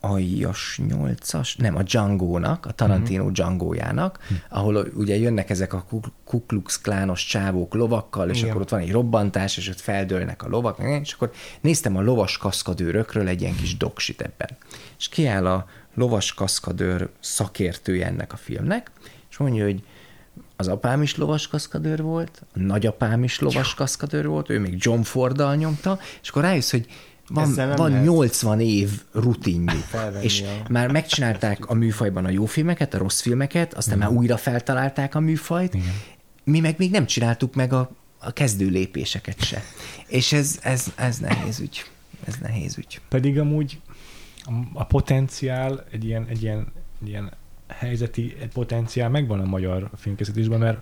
a Jas 8-as, nem, a Django-nak, a Tarantino Django-jának, ahol ugye jönnek ezek a Ku- Ku Klux klános csávók lovakkal, és Igen. akkor ott van egy robbantás, és ott feldőlnek a lovak, és akkor néztem a lovas kaszkadőrökről egy ilyen kis doksit ebben. És kiáll a lovas kaszkadőr szakértője ennek a filmnek, és mondja, hogy az apám is lovas kaszkadőr volt, a nagyapám is lovas kaszkadőr volt, ő még John Forddal nyomta, és akkor rájössz, hogy van, van lehet 80 év rutinjuk, és a- már megcsinálták a műfajban a jó filmeket, a rossz filmeket, aztán már újra feltalálták a műfajt, Igen. mi meg még nem csináltuk meg a, a kezdő lépéseket se. És ez, ez, ez nehéz ügy. Ez nehéz ügy. Pedig amúgy a, potenciál, egy ilyen, egy ilyen, egy ilyen helyzeti egy potenciál megvan a magyar filmkészítésben, mert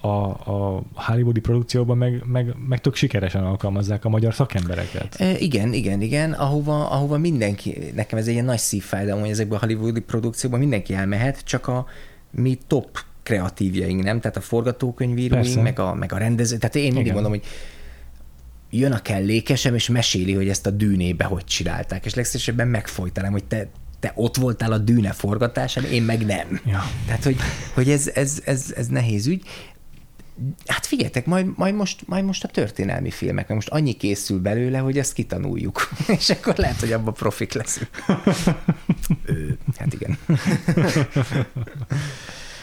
a, a hollywoodi produkcióban meg, meg, meg tök sikeresen alkalmazzák a magyar szakembereket. E, igen, igen, igen, ahova, ahova mindenki, nekem ez egy ilyen nagy szívfájdalom, hogy ezekben a hollywoodi produkcióban mindenki elmehet, csak a mi top kreatívjaink, nem? Tehát a forgatókönyvíróink, meg a, meg a rendező. Tehát én mindig Igen. mondom, hogy jön a kellékesem, és meséli, hogy ezt a dűnébe hogy csinálták, és legszívesebben megfojtanám, hogy te, te ott voltál a dűne forgatásán, én meg nem. Ja. Tehát, hogy, hogy ez, ez, ez, ez nehéz ügy. Hát figyeljetek, majd, majd, most, majd most a történelmi filmek, mert most annyi készül belőle, hogy ezt kitanuljuk. És akkor lehet, hogy abban profik leszünk. Hát igen.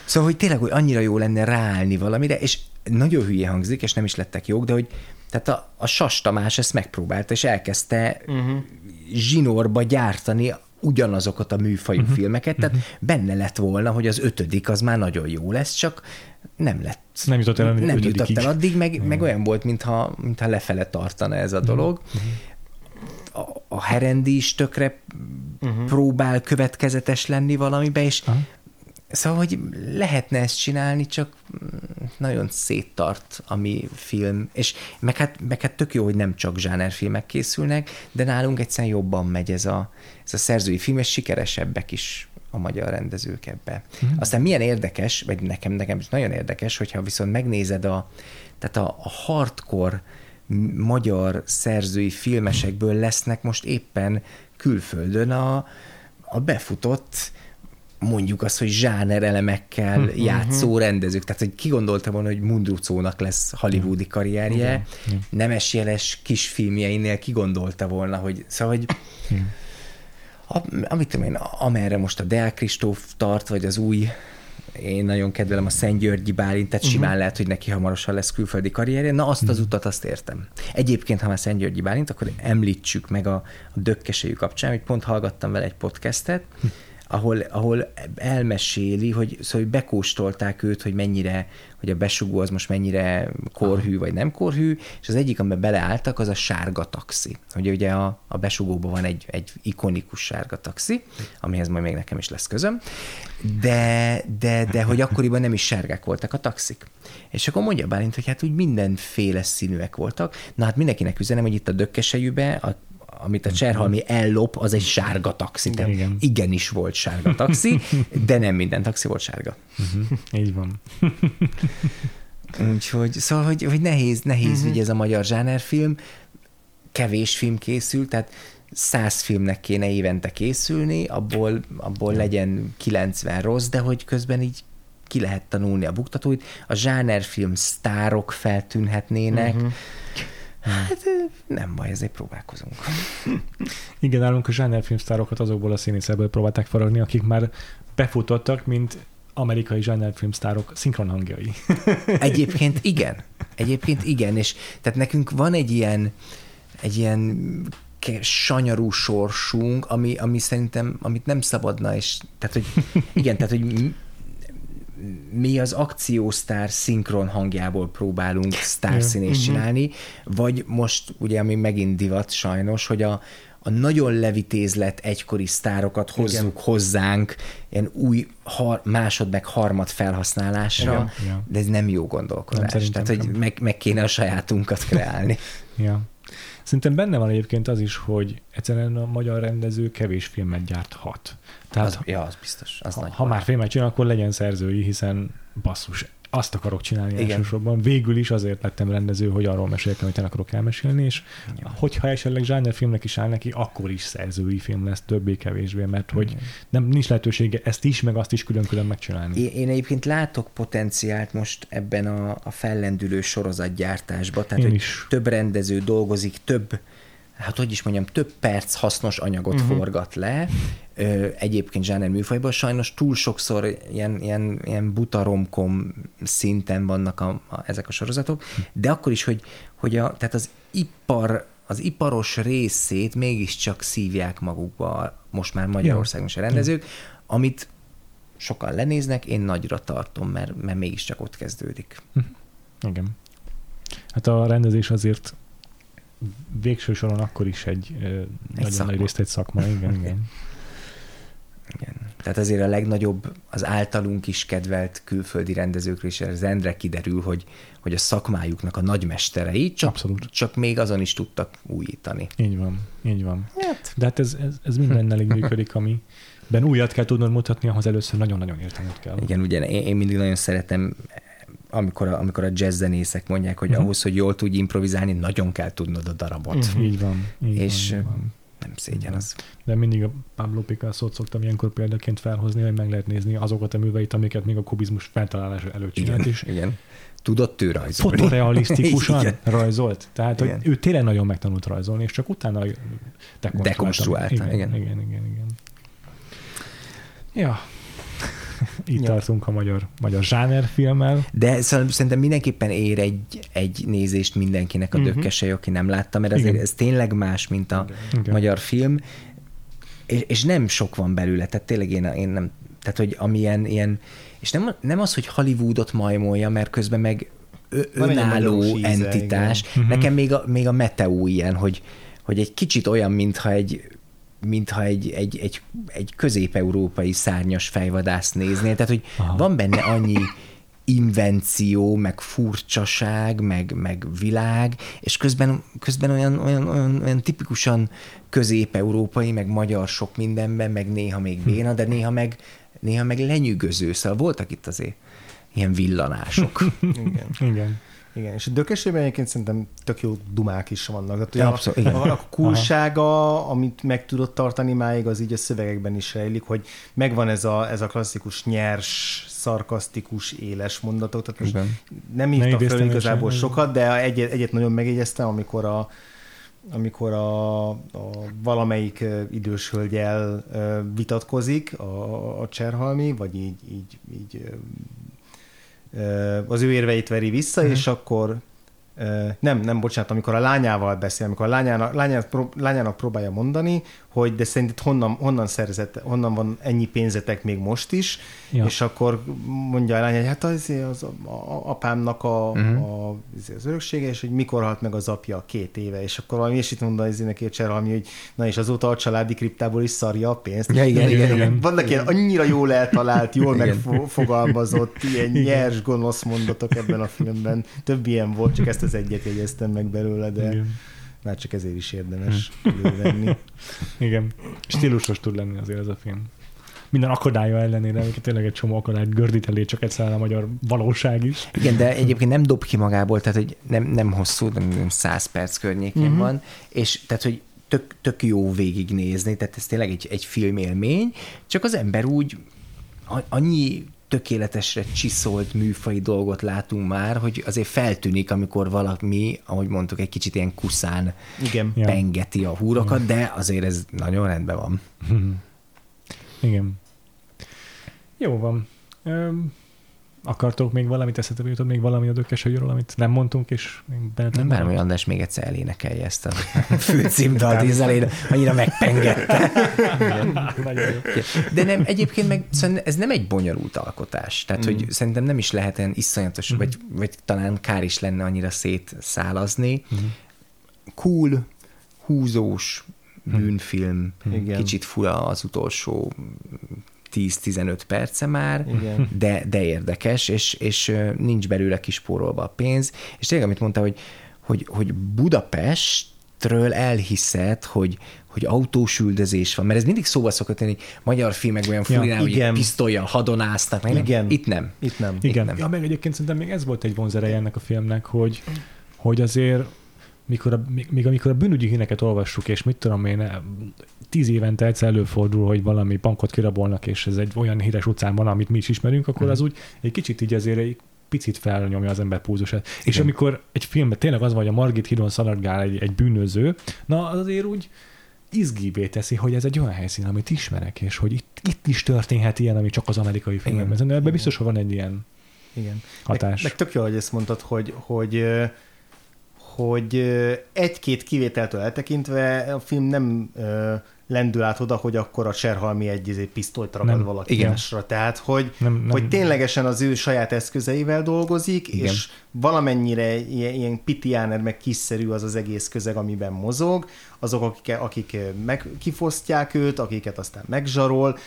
Szóval, hogy tényleg, hogy annyira jó lenne ráállni valamire, és nagyon hülye hangzik, és nem is lettek jók, de hogy tehát a, a Sas Tamás ezt megpróbálta, és elkezdte uh-huh. zsinórba gyártani ugyanazokat a műfajú uh-huh. filmeket, tehát uh-huh. benne lett volna, hogy az ötödik az már nagyon jó lesz, csak nem lett. Nem jutott el Nem jutott el addig, meg, meg olyan volt, mintha, mintha lefele tartana ez a dolog. A, a Herendi is tökre uh-huh. próbál következetes lenni valamibe, és Aha. Szóval, hogy lehetne ezt csinálni, csak nagyon széttart a mi film, és meg hát, meg hát tök jó, hogy nem csak zsánerfilmek készülnek, de nálunk egyszerűen jobban megy ez a, ez a szerzői film, és sikeresebbek is a magyar rendezők ebbe. Mm. Aztán milyen érdekes, vagy nekem, nekem is nagyon érdekes, hogyha viszont megnézed a, tehát a, a hardcore magyar szerzői filmesekből lesznek most éppen külföldön a, a befutott mondjuk azt, hogy zsáner elemekkel uh-huh. játszó rendezők. Tehát, hogy ki gondolta volna, hogy Mundrucónak lesz hollywoodi karrierje, uh-huh. Nemes Jeles kisfilmjeinél ki gondolta volna, hogy szóval, hogy uh-huh. amit tudom én, amerre most a Deák Kristóf tart, vagy az új én nagyon kedvelem a Szent Györgyi Bálint, tehát uh-huh. simán lehet, hogy neki hamarosan lesz külföldi karrierje. Na, azt az uh-huh. utat azt értem. Egyébként, ha már Szent Györgyi Bálint, akkor említsük meg a, a dökkesejű kapcsán, hogy pont hallgattam vele egy podcastet, uh-huh ahol, ahol elmeséli, hogy, szóval, hogy bekóstolták őt, hogy mennyire, hogy a besugó az most mennyire korhű vagy nem korhű, és az egyik, amiben beleálltak, az a sárga taxi. Hogy ugye a, a besugóban van egy, egy ikonikus sárga taxi, amihez majd még nekem is lesz közöm, de, de, de hogy akkoriban nem is sárgák voltak a taxik. És akkor mondja Bálint, hogy hát úgy mindenféle színűek voltak. Na hát mindenkinek üzenem, hogy itt a dökkesejűbe a amit a Cserhalmi ellop, az egy sárga taxi. Igen, igen. Igenis volt sárga taxi, de nem minden taxi volt sárga. Uh-huh. Így van. Úgyhogy, szóval, hogy, hogy nehéz, nehéz uh-huh. ugye ez a magyar zsánerfilm, kevés film készül, tehát száz filmnek kéne évente készülni, abból, abból legyen 90 rossz, de hogy közben így ki lehet tanulni a buktatóit, a zsánerfilm sztárok feltűnhetnének, uh-huh. Hát nem baj, ezért próbálkozunk. Igen, nálunk a zsánerfilmsztárokat azokból a színészekből próbálták faragni, akik már befutottak, mint amerikai zsánerfilmsztárok szinkronhangjai. Egyébként igen. Egyébként igen, és tehát nekünk van egy ilyen, egy ilyen sanyarú sorsunk, ami, ami szerintem, amit nem szabadna, és tehát, hogy igen, tehát, hogy mi az akciósztár szinkron hangjából próbálunk sztárszínést mhm. csinálni, vagy most ugye, ami megint divat sajnos, hogy a, a nagyon levitézlet egykori sztárokat hozzuk Igen. hozzánk ilyen új har, másod meg harmad felhasználásra, Igen. Igen. de ez nem jó gondolkodás. Nem, Tehát, hogy meg, meg kéne a sajátunkat kreálni. ja. Szerintem benne van egyébként az is, hogy egyszerűen a magyar rendező kevés filmet gyárthat. Tehát, az, ja, az biztos. Az ha, ha már filmet csinál, akkor legyen szerzői, hiszen basszus, azt akarok csinálni Igen. elsősorban. Végül is azért lettem rendező, hogy arról meséljek, amit én akarok elmesélni, és Igen. hogyha esetleg filmnek is áll neki, akkor is szerzői film lesz, többé-kevésbé, mert hogy nem nincs lehetősége ezt is, meg azt is külön-külön megcsinálni. Én, én egyébként látok potenciált most ebben a, a fellendülő sorozatgyártásban, tehát én hogy is. több rendező dolgozik, több hát hogy is mondjam, több perc hasznos anyagot uh-huh. forgat le, ö, egyébként zsáner műfajban. Sajnos túl sokszor ilyen, ilyen, ilyen butaromkom szinten vannak a, a, ezek a sorozatok, de akkor is, hogy, hogy a, tehát az ipar az iparos részét mégiscsak szívják magukba most már Magyarországon is a rendezők, amit sokan lenéznek, én nagyra tartom, mert, mert mégiscsak ott kezdődik. Hm. Igen. Hát a rendezés azért végső soron akkor is egy, egy nagyon szakma. nagy részt egy szakma. Igen, igen. Igen. Tehát azért a legnagyobb, az általunk is kedvelt külföldi rendezőkről is az endre kiderül, hogy, hogy a szakmájuknak a nagymesterei csak, Abszolút. csak még azon is tudtak újítani. Így van, így van. Hát. De hát ez, ez, ez mindennel így működik, ami ben újat kell tudnod mutatni, ahhoz először nagyon-nagyon értened kell. Igen, ugye én, én mindig nagyon szeretem amikor a, amikor a jazz zenészek mondják, hogy uh-huh. ahhoz, hogy jól tudj improvizálni, nagyon kell tudnod a darabot. Uh-huh. Így van. Így és van, így van. nem szégyen az. De mindig a Pablo Picasso-t szoktam ilyenkor példaként felhozni, hogy meg lehet nézni azokat a műveit, amiket még a kubizmus feltalálása előtt csinált is. Igen. Tudott ő rajzolni. Fotorealisztikusan igen. rajzolt. Tehát, igen. hogy ő tényleg nagyon megtanult rajzolni, és csak utána dekonstruálta. dekonstruálta. Igen, igen, igen, igen, igen. Ja, itt ja. tartunk a magyar, magyar zsánerfilmmel. De szerintem mindenképpen ér egy, egy nézést mindenkinek a uh-huh. dökkesej, aki nem látta, mert azért ez tényleg más, mint a Igen. magyar film, és, és nem sok van belőle, tehát tényleg én, én nem, tehát hogy amilyen ilyen, és nem, nem az, hogy Hollywoodot majmolja, mert közben meg önálló entitás. Igen. Mhm. Nekem még a, még a Meteo ilyen, hogy, hogy egy kicsit olyan, mintha egy mintha egy, egy, egy, egy közép-európai szárnyas fejvadász néznél. Tehát, hogy Aha. van benne annyi invenció, meg furcsaság, meg, meg világ, és közben, közben olyan, olyan, olyan, olyan tipikusan közép-európai, meg magyar sok mindenben, meg néha még béna, de néha meg, néha meg lenyűgöző, szóval voltak itt azért ilyen villanások. Igen. Igen. Igen, és a dökesében egyébként szerintem tök jó dumák is vannak. Tehát, Ja, abszolút, a, igen. a, a coolsága, amit meg tudott tartani máig, az így a szövegekben is rejlik, hogy megvan ez a, ez a klasszikus nyers, szarkasztikus, éles mondatok. Tehát most Igen. nem Ne írtam fel igazából sem. sokat, de egyet, egyet nagyon megjegyeztem, amikor a amikor a, a valamelyik idős hölgyel vitatkozik a, a Cserhalmi, vagy így, így, így az ő érveit veri vissza, Mhm. és akkor nem, nem, bocsánat, amikor a lányával beszél, amikor a lányának, lányának, lányának próbálja mondani, hogy de szerinted honnan, honnan szerzett, honnan van ennyi pénzetek még most is, Ja. és akkor mondja a lány, hogy hát az, az a, a, apámnak a, uh-huh. a, az, az öröksége, és hogy mikor halt meg az apja két éve, és akkor valami ilyesmit mondta az neki a Cserhalmi, hogy na és azóta a családi kriptából is szarja a pénzt. Ja, igen, igen, igen. Vannak ilyen annyira jól eltalált, jól Igen. megfogalmazott, ilyen nyers, gonosz mondatok ebben a filmben. Több ilyen volt, csak ezt az egyet jegyeztem meg belőle, de Igen. Már csak ezért is érdemes elővenni. Igen. Stílusos tud lenni azért ez a film. Minden akadálya ellenére, amikor tényleg egy csomó akadályt gördít elé, csak egyszer a magyar valóság is. Igen, de egyébként nem dob ki magából, tehát hogy nem, nem hosszú, nem, nem 100 perc környékén uh-huh. van, és tehát, hogy tök, tök jó végignézni, tehát ez tényleg egy, egy filmélmény, csak az ember úgy annyi tökéletesre csiszolt műfai dolgot látunk már, hogy azért feltűnik, amikor valami, ahogy mondtuk, egy kicsit ilyen kuszán Igen. Pengeti a húrokat, de azért ez nagyon rendben van. Igen. Jó van. Akartok még valamit, eszetekbe jutott még valami a dökkesőgyről, amit nem mondtunk, és benne Nem bármi András még egyszer elénekelje ezt a főcímdalt, az elején annyira megpengette. De nem, egyébként meg ez nem egy bonyolult alkotás. Tehát, hogy szerintem nem is lehet ilyen iszonyatos, vagy, vagy talán kár is lenne annyira szétszálazni. Cool, húzós bűnfilm, Igen. kicsit fura az utolsó 10-15 perce már, Igen. de, de érdekes, és, és nincs belőle kispórolva a pénz. És tényleg, amit mondta, hogy, hogy, hogy Budapestről elhiszed, hogy, hogy autós üldözés van, mert ez mindig szóba szokott tenni, magyar filmekben olyan Ja, furinál, hogy igen. pisztolyan hadonáztak, meg Igen. itt nem. Itt nem. Igen. nem. Ja, meg egyébként szerintem még ez volt egy vonzereje ennek a filmnek, hogy, hogy azért mikor a, még még amikor a bűnügyi híreket olvassuk, és mit tudom én, tíz évente egyszer előfordul, hogy valami bankot kirabolnak, és ez egy olyan híres utcán van, amit mi is ismerünk, akkor Mhm. az úgy egy kicsit így azért egy picit felnyomja az ember púzusát. És amikor egy filmben tényleg az van, hogy a Margit hídon szaladgál egy, egy bűnöző, na az azért úgy izgibé teszi, hogy ez egy olyan helyszín, amit ismerek, és hogy itt, itt is történhet ilyen, ami csak az amerikai filmekben. Igen. Ebben biztos, hogy van egy ilyen Igen. hatás. Meg, meg tök jó, hogy ezt mondtad, hogy, hogy, ö, hogy egy-két kivételtől eltekintve a film nem lendül át oda, hogy akkor a Cserhalmi egy izé, pisztolyt ragad Nem. valaki Igen. másra. Tehát, hogy, Nem- nem- hogy ténylegesen az ő saját eszközeivel dolgozik, Igen. és valamennyire ilyen, ilyen pitiáner, meg kiszerű az az egész közeg, amiben mozog, azok, akik, akik meg kifosztják őt, akiket aztán megzsarol,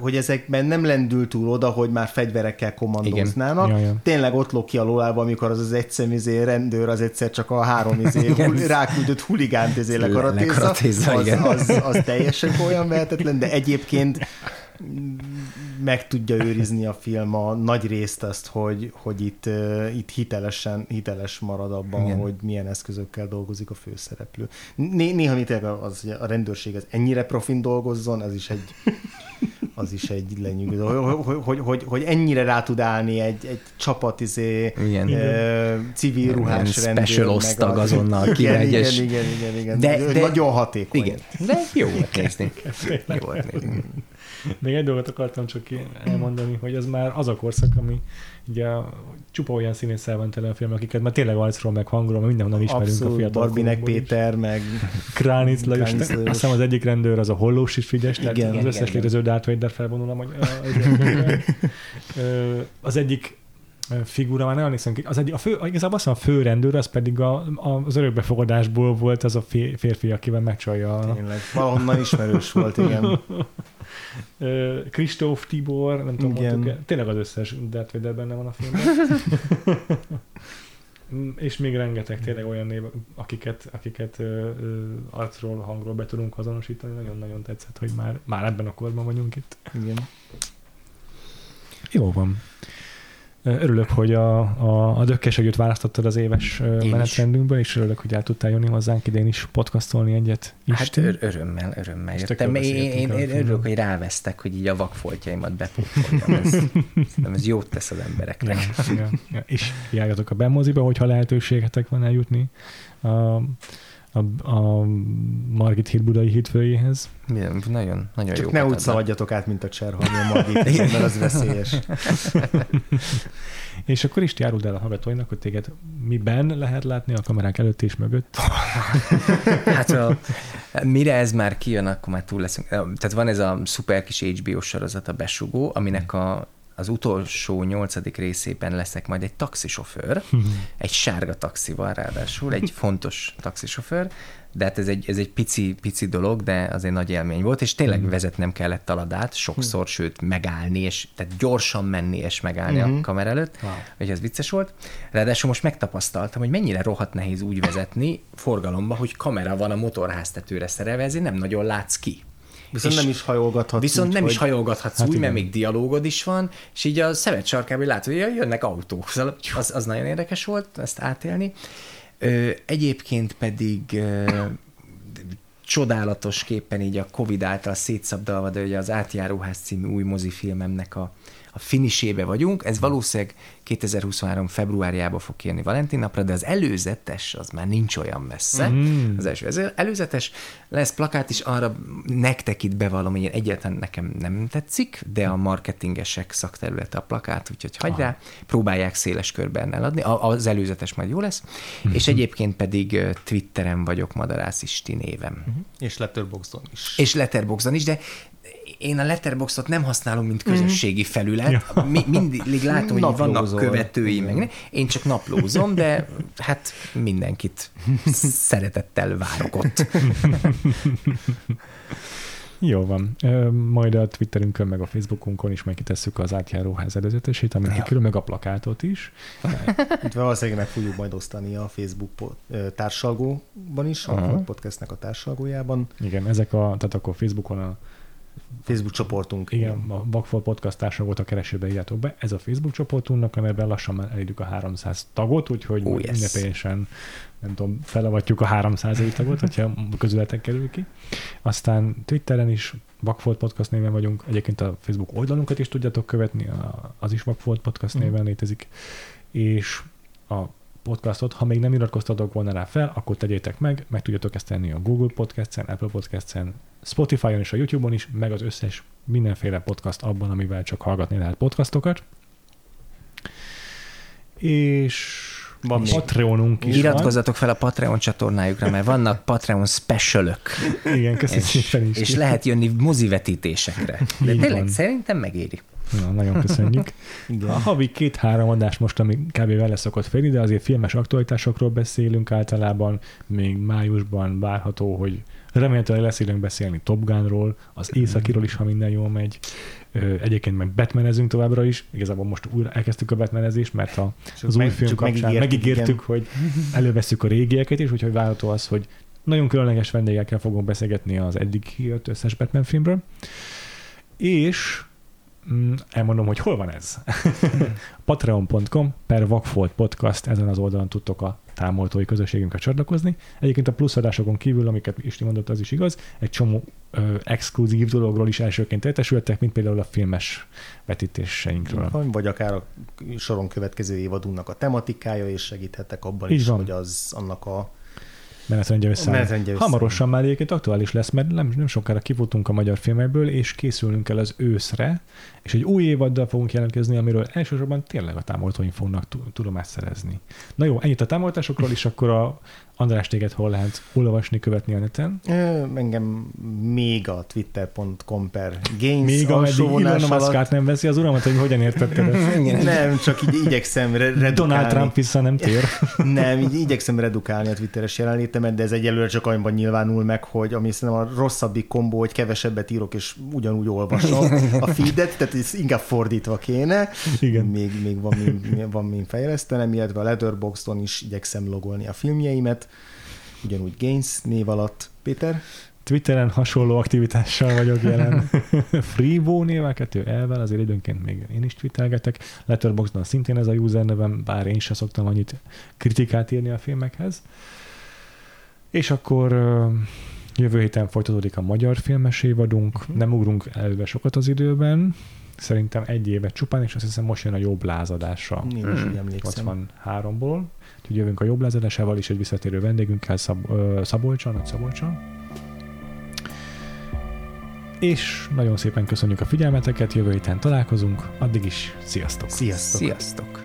hogy- ezekben nem lendül túl oda, hogy már fegyverekkel kommandóznának. Ja, ja. Tényleg ott lóg ki a lólába, amikor az az egyszer izé, rendőr az egyszer csak a három izé, hul, ráküldött huligánt izé lekaratézza. az, az, az, teljesen olyan vehetetlen, de egyébként meg tudja őrizni a film a nagy részt azt, hogy, hogy itt, itt hitelesen, hiteles marad abban, Igen. Igen. hogy milyen eszközökkel dolgozik a főszereplő. Né- néha mit az, hogy a rendőrség az ennyire profin dolgozzon, az is egy az is egy lenyűgöző, hogy, hogy, hogy, hogy, ennyire rá tud állni egy, egy csapat izé, Igen. ö, civil Ilyen ruhás special rendőr. meg osztag az- azonnal igen, kimegy, igen, és- igen, igen, igen, De- de, de- Nagyon hatékony. Igen, de jó volt nézni. Jó volt nézni. Még egy dolgot akartam csak elmondani, hogy ez már az a korszak, ami ugye csupa olyan színésszel van tele a film, akiket már tényleg arcról, meg hangról, meg mindenhonnan ismerünk a Abszolút, fiatal Barbinek korokból is. Péter, meg Kránic Lajos, Kránic azt Lajos. hiszem az egyik rendőr az a Hollós is Frigyes, tehát Igen, az igen, összes igen. létező Darth Vader felvonul a magyar- a- a- Az egyik figura, már nem emlékszem az egy, a fő, igazából azt mondom, a fő rendőr, az pedig a, a, az örökbefogadásból volt az a fé- férfi, akivel megcsalja a... tényleg valahonnan ismerős volt, igen. Kristóf Tibor, nem tudom, Igen. mondtuk, tényleg az összes Darth Vader benne van a filmben. és még rengeteg tényleg olyan név, akiket, akiket ö, ö, arcról, hangról be tudunk azonosítani. Nagyon-nagyon tetszett, hogy már, már ebben a korban vagyunk itt. Igen. Jó van. Örülök, hogy a, a, a dökkes együtt választottad az éves is. menetrendünkből, és örülök, hogy el tudtál jönni hozzánk idén is podcastolni egyet. Hát Isten. ör- örömmel, örömmel jöttem. Én, én, én örülök, hogy rávesztek, hogy így a vakfoltjaimat bepótoljam. Ez, ez jót tesz az embereknek. Ja, ja, ja. És járjatok a Bemoziba, hogyha lehetőségetek van eljutni a, a, a Margit híd budai hídfőjéhez. Milyen- Nagyon, nagyon jó. Csak ne úgy szaladjatok át, mint a Cserhalmi a Margit, mert az veszélyes. És akkor is járuld el a hallgatóinak, hogy téged miben lehet látni a kamerák előtt és mögött. Hát a, mire ez már kijön, akkor már túl leszünk. Tehát van ez a szuper kis HBO sorozat, a Besugó, aminek a, az utolsó nyolcadik részében leszek majd egy taxisofőr, egy sárga taxival ráadásul, egy fontos taxisofőr, de hát ez egy, ez egy pici, pici dolog, de azért nagy élmény volt, és tényleg vezetnem kellett taladát sokszor, sőt megállni, és tehát gyorsan menni és megállni a kamera előtt, Wow. hogy ez vicces volt. Ráadásul most megtapasztaltam, hogy mennyire rohadt nehéz úgy vezetni forgalomba, hogy kamera van a motorháztetőre szerelve, ezért nem nagyon látsz ki. Viszont nem is hajolgathatsz. Viszont úgy, nem is hajolgathatsz Hát úgy, mert igen. még dialógod is van, és így a szemet sarkában látod, hogy jönnek autók. Az, az nagyon érdekes volt ezt átélni. Ö, egyébként pedig ö, csodálatosképpen így a Covid által szétszabdalva, de ugye az Átjáróház című új mozifilmemnek a, a finisébe vagyunk. Ez valószínűleg 2023 februárjában fog kijönni Valentin napra, de az előzetes az már nincs olyan messze. Mm. Az első. Ez előzetes lesz plakát is, arra nektek itt bevallom, hogy egyáltalán nekem nem tetszik, de a marketingesek szakterülete a plakát, úgyhogy hagyd rá, próbálják széles körben eladni. Az előzetes majd jó lesz. És egyébként pedig Twitteren vagyok Madarász Isti névem. És Letterboxdon is. És Letterboxdon is, de én a Letterboxot nem használom, mint közösségi felület. Mi, mindig látom, hogy vannak követői, meg ne. Én csak naplózom, de hát mindenkit szeretettel várok ott. Jó van. Majd a Twitterünkön, meg a Facebookunkon is megkitesszük az átjáróház előzetesét, amit Ja. ja. meg a plakátot is. Itt valószínűleg meg fogjuk majd osztani a Facebook társalgóban is, a Aha. podcastnek a társalgójában. Igen, ezek a, tehát akkor Facebookon a Facebook csoportunk. Igen, a Vagfolt Podcast társagot a keresőbe írjátok be. Ez a Facebook csoportunknak, amelyben lassan már elérjük a 300 tagot, úgyhogy Oh, yes. ünnepélyesen nem tudom, felavatjuk a 300 tagot, hogyha közületek kerül ki. Aztán Twitteren is Vagfolt Podcast néven vagyunk. Egyébként a Facebook oldalunkat is tudjátok követni, az is Vagfolt Podcast Mhm. néven létezik. És a podcastot, ha még nem iratkoztatok volna rá fel, akkor tegyétek meg, meg tudjátok ezt tenni a Google Podcast-en, Apple Podcast-en, Spotify-on és a YouTube-on is, meg az összes mindenféle podcast abban, amivel csak hallgatni lehet podcastokat. És Van. Patreonunk is Iratkozzatok fel a Patreon csatornájukra, mert vannak Patreon specialök, van. Igen, köszönjük és, szépen is. és lehet jönni mozivetítésekre. De Így tényleg van. szerintem megéri. Na, nagyon köszönjük. Igen. A havi két-három adás most, ami kb. vele szokott férni, de azért filmes aktualitásokról beszélünk általában, még májusban várható, hogy remélhetőleg lesz időnk beszélni Top Gunról, az északiról is, ha minden jól megy. Egyébként meg Batmanezünk továbbra is, igazából most újra elkezdtük a Batmanezést, mert a, az új meg- film csak kapcsán megígértük, igen. hogy előveszük a régieket is, úgyhogy várható az, hogy nagyon különleges vendégekkel fogunk beszélgetni az eddig kijött összes Batman filmről. És elmondom, hogy hol van ez. Patreon.com per Vagfolt Podcast, ezen az oldalon tudtok a támogatói közösségünkre csatlakozni. Egyébként a plusz adásokon kívül, amiket Isti mondott, az is igaz, egy csomó ö, exkluzív dologról is elsőként értesültek, mint például a filmes vetítéseinkről. Vagy akár a soron következő évadunknak a tematikája, és segíthetek abban Így is, van. hogy az annak a összeáll. Hamarosan már egyébként aktuális lesz, mert nem, nem sokára kifutunk a magyar filmekből, és készülünk el az őszre, és egy új évaddal fogunk jelentkezni, amiről elsősorban tényleg a támogatóink fognak tu- tudomást szerezni. Na jó, ennyit a támogatásokról, és akkor a, András, téged hol lehet olvasni, követni a neten? Ö, engem még a twitter.com per gains Még ameddig alsóvonás Elon alatt. nem veszi az uramat, hogy hogyan értetted ezt? Nem, csak így igyekszem re- redukálni. Donald Trump vissza nem tér. Nem, így igyekszem redukálni a twitteres jelenlétemet, de ez egyelőre csak annyiban nyilvánul meg, hogy ami szerintem a rosszabbik kombó, hogy kevesebbet írok, és ugyanúgy olvasom a feedet, tehát ez inkább fordítva kéne. Igen. Még, még van, min, van min fejlesztenem, illetve a Letterboxdon is igyekszem logolni a filmjeimet, ugyanúgy Gains név alatt. Péter? Twitteren hasonló aktivitással vagyok jelen. Freebo nével, kettő elvel, azért időnként még én is twittelgetek. Letterboxdon szintén ez a usernevem, bár én sem szoktam annyit kritikát írni a filmekhez. És akkor jövő héten folytatódik a magyar filmes évadunk, uh-huh. nem ugrunk előre sokat az időben, szerintem egy évet csupán, és azt hiszem most jön a jobb lázadásra. Én is úgy emlékszem. 83-ból. Úgyhogy jövünk a jobb lázadásával is egy visszatérő vendégünkkel Szab- ö, Szabolcsan, Nagy Szabolcsan. És nagyon szépen köszönjük a figyelmeteket, jövő héten találkozunk, addig is sziasztok! Sziasztok! Sziasztok!